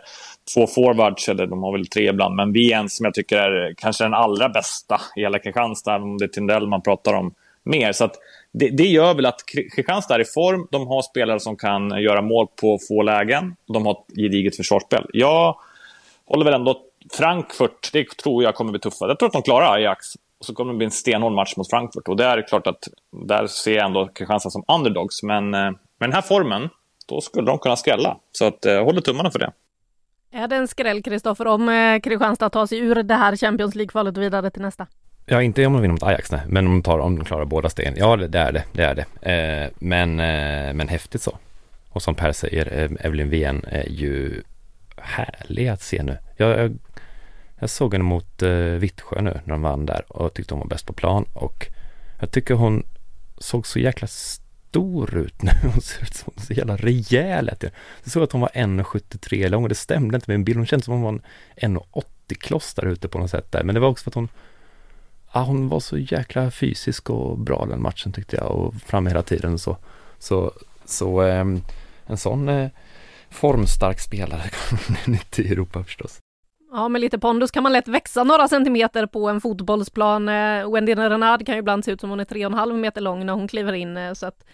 två forwards, eller de har väl tre ibland, men vi en som jag tycker är kanske den allra bästa i hela Kristianstad, även om det är Tindell man pratar om mer. Så det, det, gör väl att Kristianstad är i form. De har spelare som kan göra mål på få lägen. De har ett gediget försvarsspel. Jag håller väl ändå Frankfurt, det tror jag kommer bli tuffa. Jag tror att de klarar Ajax. Och så kommer det bli en stenhård match mot Frankfurt. Och det är klart att där ser jag ändå Kristianstad som underdogs. Men eh, med den här formen, då skulle de kunna skrälla. Så att, eh, jag håller tummarna för det. Är det en skräll, Kristoffer, om eh, Kristianstad tar sig ur det här Champions League-kvalet och vidare till nästa? Ja, inte om de vinner mot Ajax, nej. Men om de, tar, om de klarar båda stegen. Ja, det, är det. Det är det. Eh, men, eh, men häftigt så. Och som Per säger, eh, Evelyn Wien är ju härlig att se nu. Jag, jag, jag såg henne mot eh, Vittsjö nu när de vann där och tyckte hon var bäst på plan. Och jag tycker hon såg så jäkla stor ut nu. <laughs> Hon ser ut som så jävla rejäl. Jag såg att hon var 1,73 lång och det stämde inte med en bild. Hon kändes som hon var en 1,80 kloss där ute på något sätt där. Men det var också för att hon ja, hon var så jäkla fysisk och bra den matchen tyckte jag och framme hela tiden så. Så, så eh, en sån eh, formstark spelare <laughs> kommer inte i Europa förstås. Ja, med lite pondus kan man lätt växa några centimeter på en fotbollsplan. Eh, Wendy Renard kan ju ibland se ut som hon är tre och en halv meter lång när hon kliver in, eh, så att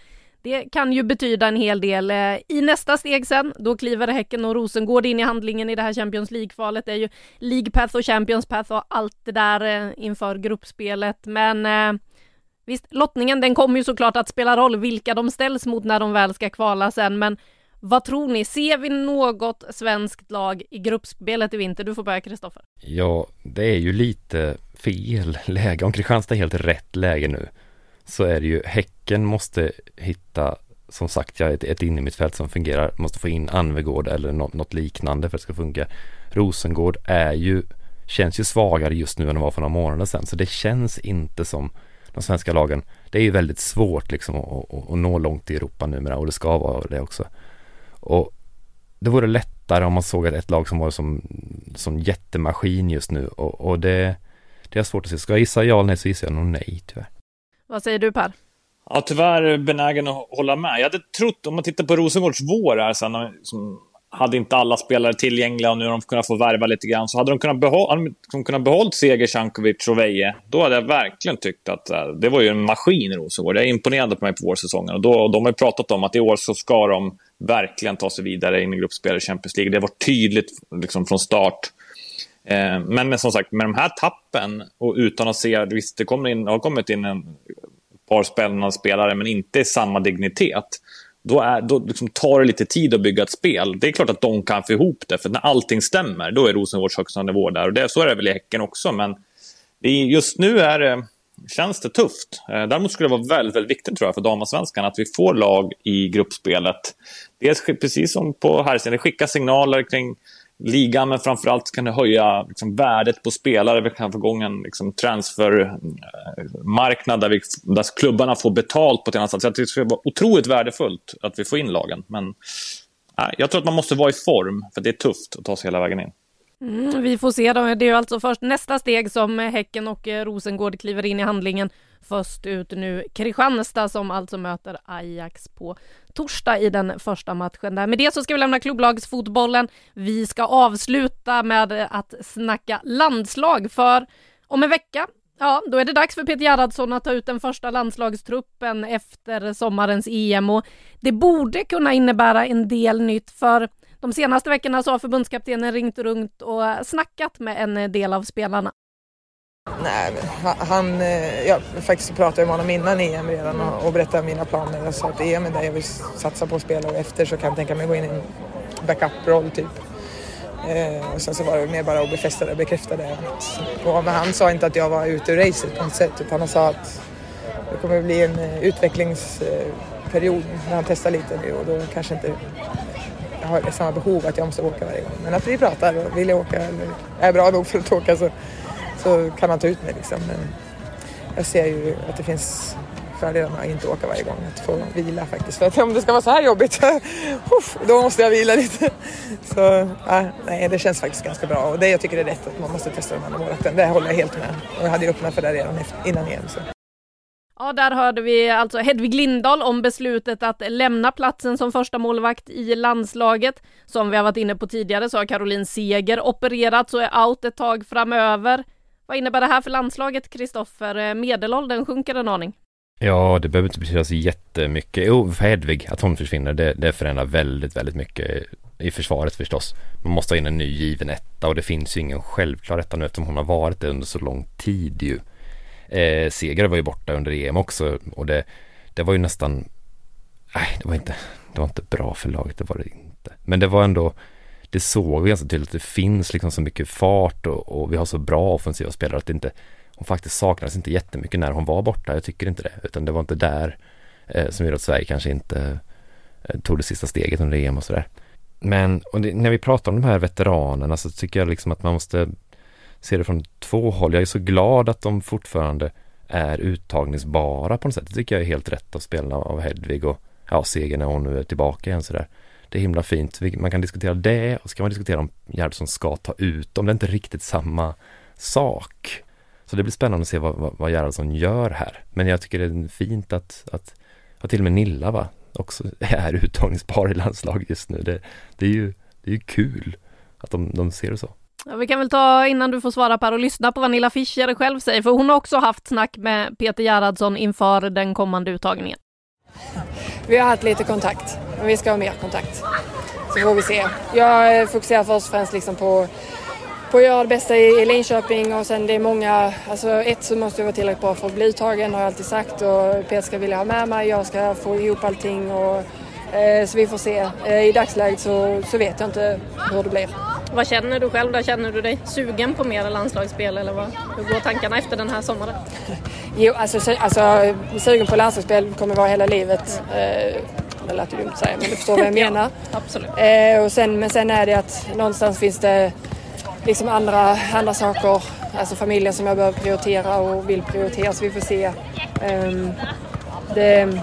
det kan ju betyda en hel del. Eh, I nästa steg sen, då kliver Häcken och Rosengård in i handlingen i det här Champions League-kvalet. Det är ju League Path och Champions Path och allt det där eh, inför gruppspelet. Men eh, visst, lottningen den kommer ju såklart att spela roll vilka de ställs mot när de väl ska kvala sen. Men vad tror ni? Ser vi något svenskt lag i gruppspelet i vinter? Du får börja Kristoffer. Ja, det är ju lite fel <laughs> läge. Om Kristianstad är helt rätt läge nu så är det ju Häcken måste hitta som sagt, ja, ett, ett innermittfält som fungerar, måste få in Anvegård eller något, något, liknande för att det ska funka. Rosengård är ju, känns ju svagare just nu än vad var för några månader sedan, så det känns inte som de svenska lagen. Det är ju väldigt svårt liksom att, att, att nå långt i Europa numera och det ska vara det också. Och det vore lättare om man såg ett, ett lag som var som, som jättemaskin just nu och, och det, det är svårt att se. Ska jag gissa ja eller nej så gissar jag nog nej tyvärr. Vad säger du Per? Ja, tyvärr benägen att hålla med. Jag hade trott, om man tittar på Rosengårds vår här sen, som hade inte alla spelare tillgängliga och nu har de kunnat få värva lite grann, så hade de kunnat, behålla, de kunnat behålla Seger, Cankovic och Veje. Då hade jag verkligen tyckt att eh, det var ju en maskin i Rosengård. Jag är imponerad på mig på vårsäsongen. Och då, de har ju pratat om att i år så ska de verkligen ta sig vidare in i gruppspel i Champions League. Det var tydligt liksom, från start. Eh, men, men som sagt, med de här tappen och utan att se, visst det kommer in, har kommit in en par spännande spelare men inte i samma dignitet. Då, är, då liksom tar det lite tid att bygga ett spel. Det är klart att de kan få ihop det, för när allting stämmer, då är Rosengårds högsta nivå där. Och det, så är det väl i Häcken också, men det, just nu är det, känns det tufft. Eh, däremot skulle det vara väldigt, väldigt viktigt tror jag, för damallsvenskan att vi får lag i gruppspelet. Dels precis som på herrsidan, det skickar signaler kring ligan, men framförallt kan det höja liksom, värdet på spelare. Vi kan få igång en liksom, transfermarknad där, vi, där klubbarna får betalt på ett annat sätt. Så det skulle vara otroligt värdefullt att vi får in lagen. Men nej, jag tror att man måste vara i form, för det är tufft att ta sig hela vägen in. Mm, vi får se då. Det är ju alltså först nästa steg som Häcken och eh, Rosengård kliver in i handlingen. Först ut nu Kristianstad som alltså möter Ajax på torsdag i den första matchen. Där. Med det så ska vi lämna klubblagsfotbollen. Vi ska avsluta med att snacka landslag för om en vecka Ja, då är det dags för Peter Gerhardsson att ta ut den första landslagstruppen efter sommarens EM och det borde kunna innebära en del nytt för de senaste veckorna så har förbundskaptenen ringt runt och snackat med en del av spelarna. Nej, han, eh, jag faktiskt pratade med honom innan EM redan och, och berättade mina planer. Jag sa att EM är där jag vill satsa på att spela och efter så kan jag tänka mig gå in i en backup-roll typ. Eh, och sen så var det mer bara att befästa det, bekräfta det. Och, men han sa inte att jag var ute ur racet på något sätt utan han sa att det kommer bli en eh, utvecklingsperiod när han testar lite nu och då kanske inte jag har samma behov att jag måste åka varje gång. Men att vi pratar och vill jag åka eller är bra nog för att åka så, så kan han ta ut mig liksom. Men jag ser ju att det finns fördelar med att inte åka varje gång. Att få vila faktiskt. För att om det ska vara så här jobbigt, <laughs> då måste jag vila lite. <laughs> Så ja, nej, det känns faktiskt ganska bra. Och det jag tycker är rätt att man måste testa de andra målvakterna, Det håller jag helt med. Och jag hade ju öppnat för det redan innan EM. Så. Ja, där hörde vi alltså Hedvig Lindahl om beslutet att lämna platsen som första målvakt i landslaget. Som vi har varit inne på tidigare så har Caroline Seger opererats och är out ett tag framöver. Vad innebär det här för landslaget, Kristoffer? Eh, medelåldern sjunker en aning. Ja, det behöver inte betyda så jättemycket. Jo, för Hedvig, att hon försvinner, det, det förändrar väldigt, väldigt mycket i försvaret förstås. Man måste ha in en ny given etta och det finns ju ingen självklar etta nu eftersom hon har varit det under så lång tid ju. Eh, Seger var ju borta under EM också och det, det var ju nästan, nej det var inte, det var inte bra för laget, det var det inte. Men det var ändå, det såg vi ganska tydligt att det finns liksom så mycket fart och, och vi har så bra offensiva spelare att det inte, hon faktiskt saknades inte jättemycket när hon var borta, jag tycker inte det, utan det var inte där eh, som gjorde att Sverige kanske inte eh, tog det sista steget under EM och sådär. Men det, när vi pratar om de här veteranerna så tycker jag liksom att man måste se det från två håll. Jag är så glad att de fortfarande är uttagningsbara på något sätt. Det tycker jag är helt rätt av spelarna av Hedvig och ja, Seger när hon nu är tillbaka igen sådär. Det är himla fint. Man kan diskutera det och så kan man diskutera om Gerhardsson ska ta ut dem. Det är inte riktigt samma sak. Så det blir spännande att se vad, vad, vad Gerhardsson gör här. Men jag tycker det är fint att, att, att till och med Nilla va, också <laughs> är uttagningsbar i landslaget just nu. Det, det, är ju, det är ju kul att de, de ser det så. Ja, vi kan väl ta innan du får svara Per och lyssna på vad Nilla Fischer själv säger, för hon har också haft snack med Peter Gerhardsson inför den kommande uttagningen. Vi har haft lite kontakt, men vi ska ha mer kontakt. Så får vi se. Jag fokuserar först och främst liksom på, på att göra det bästa i, Linköping och sen det är många, alltså ett så måste jag vara tillräckligt bra för att bli uttagen har jag alltid sagt och Peter ska vilja ha med mig, jag ska få ihop allting och eh, så vi får se. Eh, I dagsläget så, så vet jag inte hur det blir. Vad känner du själv då? Känner du dig sugen på mer landslagsspel eller vad? hur går tankarna efter den här sommaren? <laughs> Jo, alltså, alltså sugen på landslagsspel kommer vara hela livet. Eh, det lät ju dumt att säga men du förstår vad jag <laughs> menar. ja, absolut. Eh, och sen, men sen är det att någonstans finns det liksom andra, andra saker, alltså familjen som jag behöver prioritera och vill prioritera så vi får se. Um, det,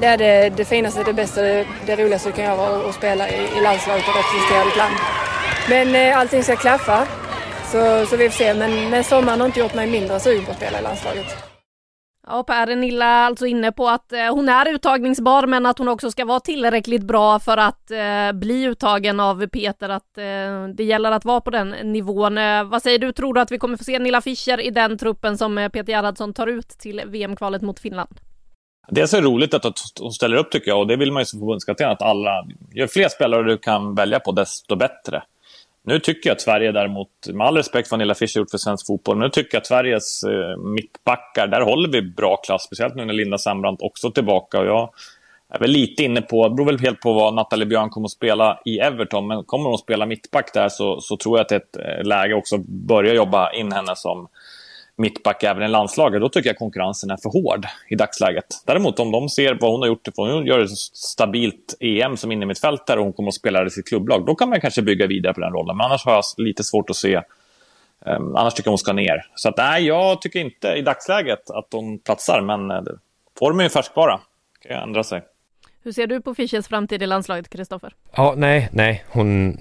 det är det, det finaste, det bästa, det, det roligaste du kan göra att spela i, i landslaget och representera ditt land. Men eh, allting ska klaffa. Så, så vi får se. Men, men sommaren har inte gjort mig mindre sugen på att spela i landslaget. Ja, Per Nilla alltså inne på att eh, hon är uttagningsbar men att hon också ska vara tillräckligt bra för att eh, bli uttagen av Peter. Att eh, det gäller att vara på den nivån. Eh, vad säger du, tror du att vi kommer få se Nilla Fischer i den truppen som eh, Peter Gerhardsson tar ut till VM-kvalet mot Finland? Det är så roligt att hon ställer upp tycker jag och det vill man ju som förbundskapten att alla, ju fler spelare du kan välja på desto bättre. Nu tycker jag att Sverige däremot, med all respekt för vad Nilla Fischer gjort för svensk fotboll, nu tycker jag att Sveriges eh, mittbackar, där håller vi bra klass. Speciellt nu när Linda Sembrant också är tillbaka. Och jag är väl lite inne på, det beror väl helt på vad Nathalie Björn kommer att spela i Everton, men kommer hon att spela mittback där så, så tror jag att det är ett eh, läge också att börja jobba in henne som mittback även i landslaget, då tycker jag konkurrensen är för hård i dagsläget. Däremot om de ser vad hon har gjort, för hon gör ett stabilt EM som innermittfältare och hon kommer att spela i sitt klubblag, då kan man kanske bygga vidare på den rollen. Men annars har jag lite svårt att se Um, annars tycker jag hon ska ner. Så att, nej, jag tycker inte i dagsläget att hon platsar, men uh, formen är ju färskvara. kan ju ändra sig. Hur ser du på Fischers framtid i landslaget, Kristoffer? Ja, nej, nej, hon,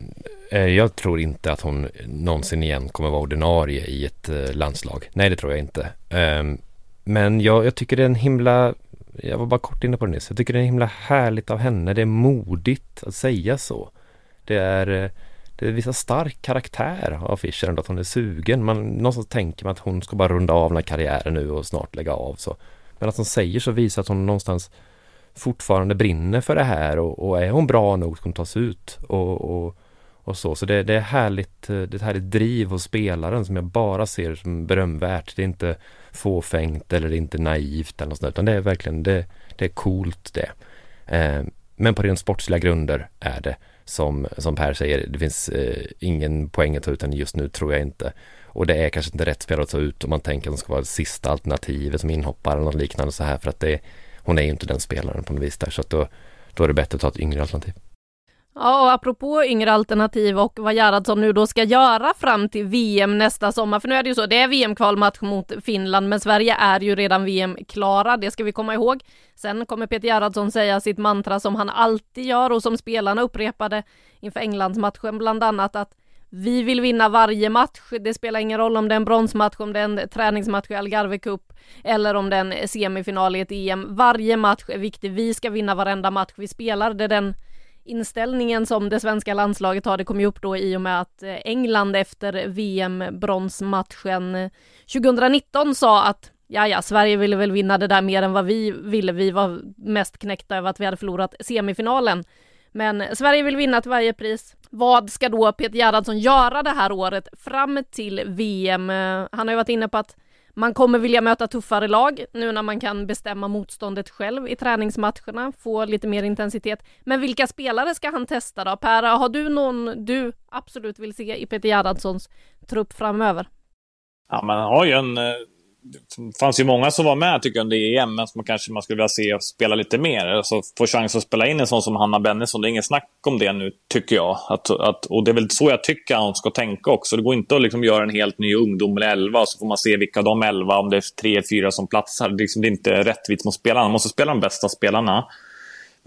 eh, jag tror inte att hon någonsin igen kommer vara ordinarie i ett eh, landslag. Nej, det tror jag inte. Um, men jag, jag tycker det är en himla, jag var bara kort inne på det nyss, jag tycker det är himla härligt av henne. Det är modigt att säga så. Det är, eh, det visar stark karaktär av Fischer ändå, att hon är sugen. Man, någonstans tänker man att hon ska bara runda av den här karriären nu och snart lägga av så. Men att hon säger så visar att hon någonstans fortfarande brinner för det här och, och är hon bra nog ska hon tas ut och, och, och så. Så det, det, är härligt, eh, det är ett härligt driv hos spelaren som jag bara ser som berömvärt. Det är inte fåfängt eller det är inte naivt eller något sånt, utan det är verkligen, det, det är coolt det. Eh, men på rent sportsliga grunder är det som, som Per säger, det finns eh, ingen poäng att ta ut henne just nu tror jag inte. Och det är kanske inte rätt spelare att ta ut om man tänker att de ska vara det sista alternativet som inhoppare eller något liknande så här för att det, hon är ju inte den spelaren på något vis där så att då, då är det bättre att ta ett yngre alternativ. Ja, och apropå yngre alternativ och vad Gerhardsson nu då ska göra fram till VM nästa sommar, för nu är det ju så, det är VM-kvalmatch mot Finland, men Sverige är ju redan VM-klara, det ska vi komma ihåg. Sen kommer Peter Gerhardsson säga sitt mantra som han alltid gör och som spelarna upprepade inför Englandsmatchen bland annat att vi vill vinna varje match. Det spelar ingen roll om det är en bronsmatch, om det är en träningsmatch i Algarve Cup eller om det är en semifinal i ett EM. Varje match är viktig. Vi ska vinna varenda match vi spelar. Det är den inställningen som det svenska landslaget har. Det kom ju upp då i och med att eh, England efter VM-bronsmatchen 2019 eh, sa att ja, ja, Sverige ville väl vinna det där mer än vad vi ville. Vi var mest knäckta över att vi hade förlorat semifinalen. Men Sverige vill vinna till varje pris. Vad ska då Peter Gerhardsson göra det här året fram till VM? Han har ju varit inne på att man kommer vilja möta tuffare lag nu när man kan bestämma motståndet själv i träningsmatcherna, få lite mer intensitet. Men vilka spelare ska han testa då? Per, har du någon du absolut vill se i Peter Gerhardssons trupp framöver? Ja, man har ju en eh, det fanns ju många som var med tycker jag under EM, men som man kanske man skulle vilja se spela lite mer. Alltså få chans att spela in en sån som Hanna Bennison. Det är ingen snack om det nu, tycker jag. Att, att, och det är väl så jag tycker att hon ska tänka också. Det går inte att liksom göra en helt ny ungdom eller elva och så får man se vilka de elva, om det är tre, fyra som platsar. Det, liksom, det är inte rättvist mot spelarna. Man måste spela de bästa spelarna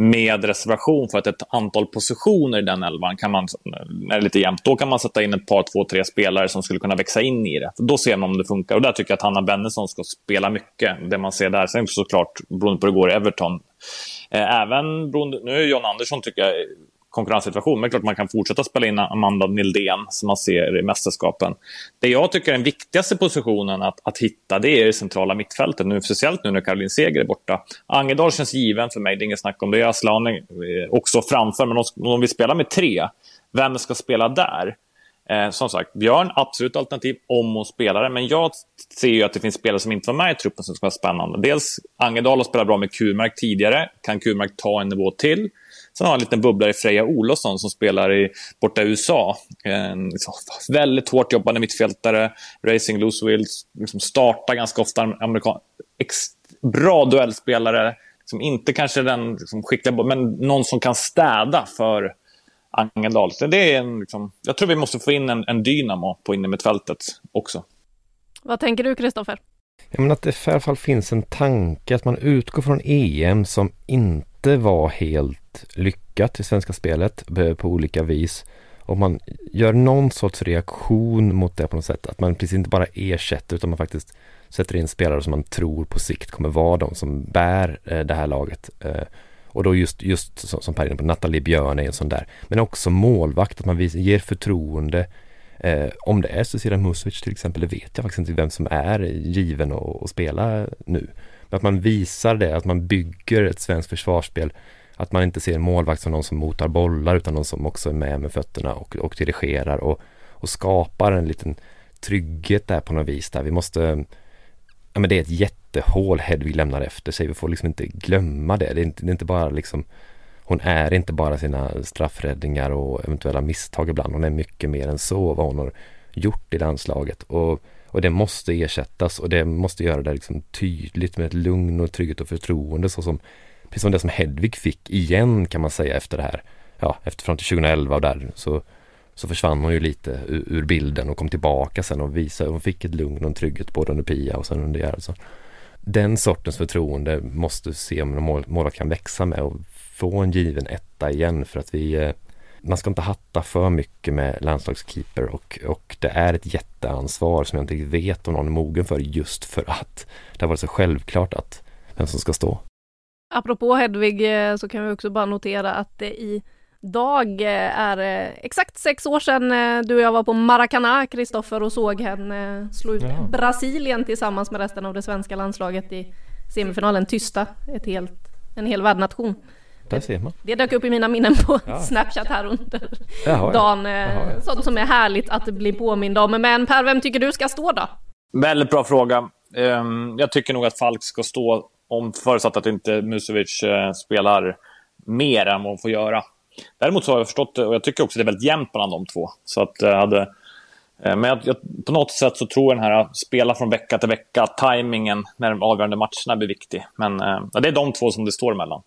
med reservation för att ett antal positioner i den elvan kan man, är det lite jämnt, då kan man sätta in ett par, två, tre spelare som skulle kunna växa in i det. Då ser man om det funkar. Och där tycker jag att Hanna Bennison ska spela mycket. Det man ser där, sen såklart beroende på hur det går i Everton. Eh, även beroende, nu är John Andersson tycker jag konkurrenssituation. Men klart man kan fortsätta spela in Amanda Nildén som man ser i mästerskapen. Det jag tycker är den viktigaste positionen att, att hitta det är det centrala mittfältet. Nu, speciellt nu när Caroline Seger är borta. Angedal känns given för mig, det är inget snack om det. Asllani eh, också framför, men om vi spelar med tre, vem ska spela där? Eh, som sagt, Björn, absolut alternativ om hon spelar det. Men jag ser ju att det finns spelare som inte var med i truppen som ska vara spännande. Dels Angedal har spelat bra med Kurmark tidigare. Kan Kurmark ta en nivå till? Sen har han en liten bubblare, Freja Olofsson, som spelar i, borta i USA. En liksom, väldigt hårt jobbande mittfältare, racing loose wheels, liksom startar ganska ofta amerikan... bra duellspelare. Liksom inte kanske den liksom, skickliga, men någon som kan städa för Angeldal. det är en, liksom, jag tror vi måste få in en, en dynamo på innermittfältet också. Vad tänker du, Kristoffer? Ja, men att det i alla fall finns en tanke att man utgår från EM som inte var helt lyckat i svenska spelet på olika vis. Och man gör någon sorts reaktion mot det på något sätt. Att man precis inte bara ersätter utan man faktiskt sätter in spelare som man tror på sikt kommer vara de som bär eh, det här laget. Eh, och då just, just som Per är på, Nathalie Björn är en sån där. Men också målvakt, att man ger förtroende eh, om det är Cecilia Musovic till exempel, det vet jag faktiskt inte vem som är given att spela nu. Men att man visar det, att man bygger ett svenskt försvarsspel. Att man inte ser en målvakt som någon som motar bollar utan någon som också är med med fötterna och, och dirigerar och, och skapar en liten trygghet där på något vis där vi måste Ja men det är ett jättehål Hedvig lämnar efter sig. Vi får liksom inte glömma det. Det är inte, det är inte bara liksom hon är inte bara sina straffräddningar och eventuella misstag ibland. Hon är mycket mer än så vad hon har gjort i landslaget. Och, och det måste ersättas och det måste göra det liksom tydligt med ett lugn och trygghet och förtroende så som precis som det som Hedvig fick igen kan man säga efter det här. Ja, efter fram till 2011 och där så, så försvann hon ju lite ur, ur bilden och kom tillbaka sen och visade, hon fick ett lugn och en trygghet både under Pia och sen under Gerhardsson. Den sortens förtroende måste se om en mål, målvakt kan växa med och få en given etta igen för att vi eh, man ska inte hatta för mycket med landslagskeeper och, och det är ett jätteansvar som jag inte riktigt vet om någon är mogen för just för att det har varit så självklart att vem som ska stå. Apropå Hedvig eh, så kan vi också bara notera att det i dag eh, är exakt sex år sedan du och jag var på Maracana, Kristoffer, och såg henne slå ut ja. Brasilien tillsammans med resten av det svenska landslaget i semifinalen. Tysta, ett helt, en hel värdnation. Där ser man. Det dök upp i mina minnen på ja. Snapchat här under Jaha, dagen. Eh, Jaha, Sånt som är härligt att bli påmind om. Men Per, vem tycker du ska stå då? Väldigt bra fråga. Ehm, jag tycker nog att Falk ska stå om förutsatt att inte Musovic eh, spelar mer än vad hon får göra. Däremot så har jag förstått det och jag tycker också det är väldigt jämnt mellan de två. Så att jag hade, eh, men jag, jag, på något sätt så tror jag den här spela från vecka till vecka, tajmingen när de avgörande matcherna blir viktig. Men ja, det är de två som det står emellan.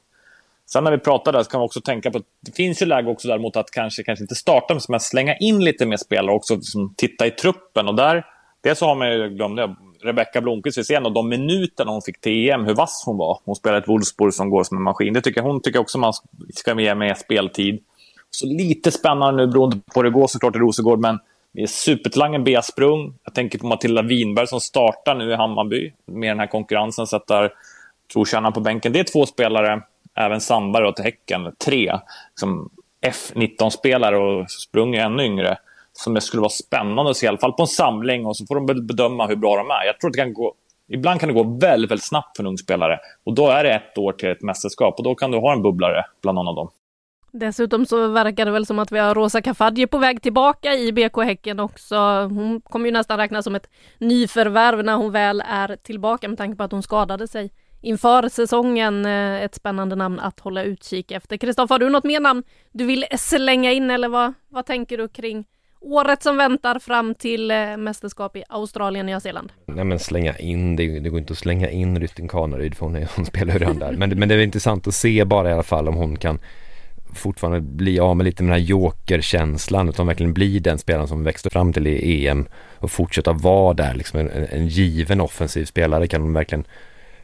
Sen när vi pratar där så kan man också tänka på att det finns ju läge också däremot att kanske, kanske inte starta men slänga in lite mer spelare också, liksom titta i truppen. Och där, det så har man ju, glömt jag, Rebecka Blomqvist, vi ser en av de minuterna hon fick till EM, hur vass hon var. Hon spelar ett Wolfsburg som går som en maskin. Det tycker jag hon tycker också man ska ge mer speltid. Så lite spännande nu beroende på hur det går såklart i Rosengård, men vi är supertalangen Bea Sprung. Jag tänker på Matilda Winberg som startar nu i Hammarby med den här konkurrensen. Sätter trotjänaren på bänken. Det är två spelare även Sandberg till Häcken, tre Som F19-spelare och Sprung är ännu yngre. Som det skulle vara spännande att se, i alla fall på en samling och så får de bedöma hur bra de är. Jag tror att det kan gå, ibland kan det gå väldigt, väldigt snabbt för en ung spelare. Och då är det ett år till ett mästerskap och då kan du ha en bubblare bland någon av dem. Dessutom så verkar det väl som att vi har Rosa Kafaji på väg tillbaka i BK Häcken också. Hon kommer ju nästan räknas som ett nyförvärv när hon väl är tillbaka med tanke på att hon skadade sig inför säsongen eh, ett spännande namn att hålla utkik efter. Kristoffer, har du något mer namn du vill slänga in eller vad, vad tänker du kring året som väntar fram till eh, mästerskap i Australien och Nya Zeeland? Nej men slänga in, det, det går inte att slänga in Rytting Kaneryd för hon, är, <laughs> hon spelar ju redan där. Men, men det är intressant att se bara i alla fall om hon kan fortfarande bli av med lite med den här jokerkänslan utan verkligen bli den spelaren som växte fram till i EM och fortsätta vara där liksom en, en given offensiv spelare kan hon verkligen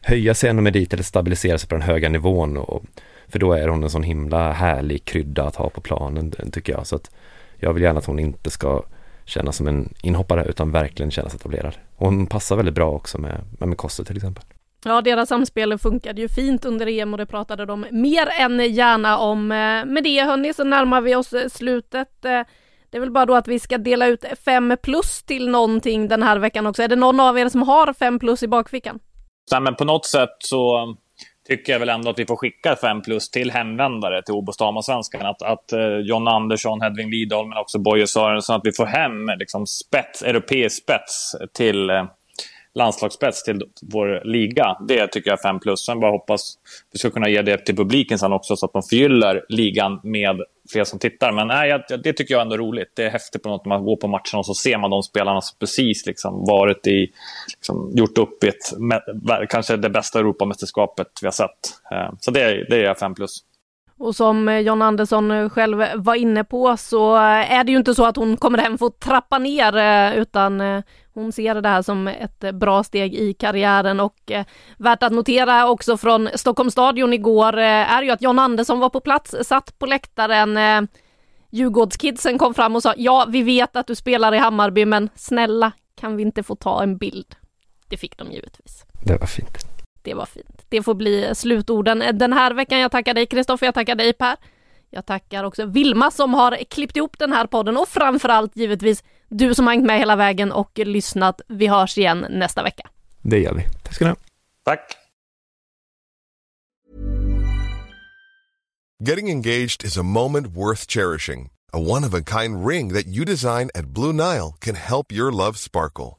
höja sig ännu mer dit eller stabilisera sig på den höga nivån. Och, för då är hon en sån himla härlig krydda att ha på planen tycker jag. Så att jag vill gärna att hon inte ska kännas som en inhoppare utan verkligen kännas etablerad. Och hon passar väldigt bra också med, med Kosse till exempel. Ja, deras samspel funkade ju fint under EM och det pratade de mer än gärna om. Med det hörni så närmar vi oss slutet. Det är väl bara då att vi ska dela ut fem plus till någonting den här veckan också. Är det någon av er som har fem plus i bakfickan? Nej, men på något sätt så tycker jag väl ändå att vi får skicka fem plus till hemvändare till Obostama-svenskan. Att, att uh, John Andersson, Hedvig Lidholm men också Boje Sörensen, att vi får hem liksom, spets, europeisk spets till eh, landslagsspets till vår liga. Det tycker jag är 5 plus. Sen bara hoppas vi ska kunna ge det till publiken sen också så att de förgyller ligan med fler som tittar. Men nej, det tycker jag ändå är roligt. Det är häftigt på något när man går på matcherna och så ser man de spelarna som precis liksom varit i, liksom, gjort upp i ett, kanske det bästa Europamästerskapet vi har sett. Eh, så det, det är 5 plus. Och som John Andersson själv var inne på så är det ju inte så att hon kommer hem för att trappa ner eh, utan eh, hon ser det här som ett bra steg i karriären och eh, värt att notera också från Stockholms stadion igår är ju att John Andersson var på plats, satt på läktaren. Djurgårdskidsen kom fram och sa ja, vi vet att du spelar i Hammarby men snälla kan vi inte få ta en bild? Det fick de givetvis. Det var fint. Det var fint. Det får bli slutorden den här veckan. Jag tackar dig Kristoffer, jag tackar dig Per. Jag tackar också Vilma som har klippt ihop den här podden och framförallt givetvis du som har hängt med hela vägen och lyssnat. Vi hörs igen nästa vecka. Det gör vi. Tack ska du ha. Tack. Getting engaged is a moment worth cherishing. A one-of-a-kind ring that you design at Blue Nile can help your love sparkle.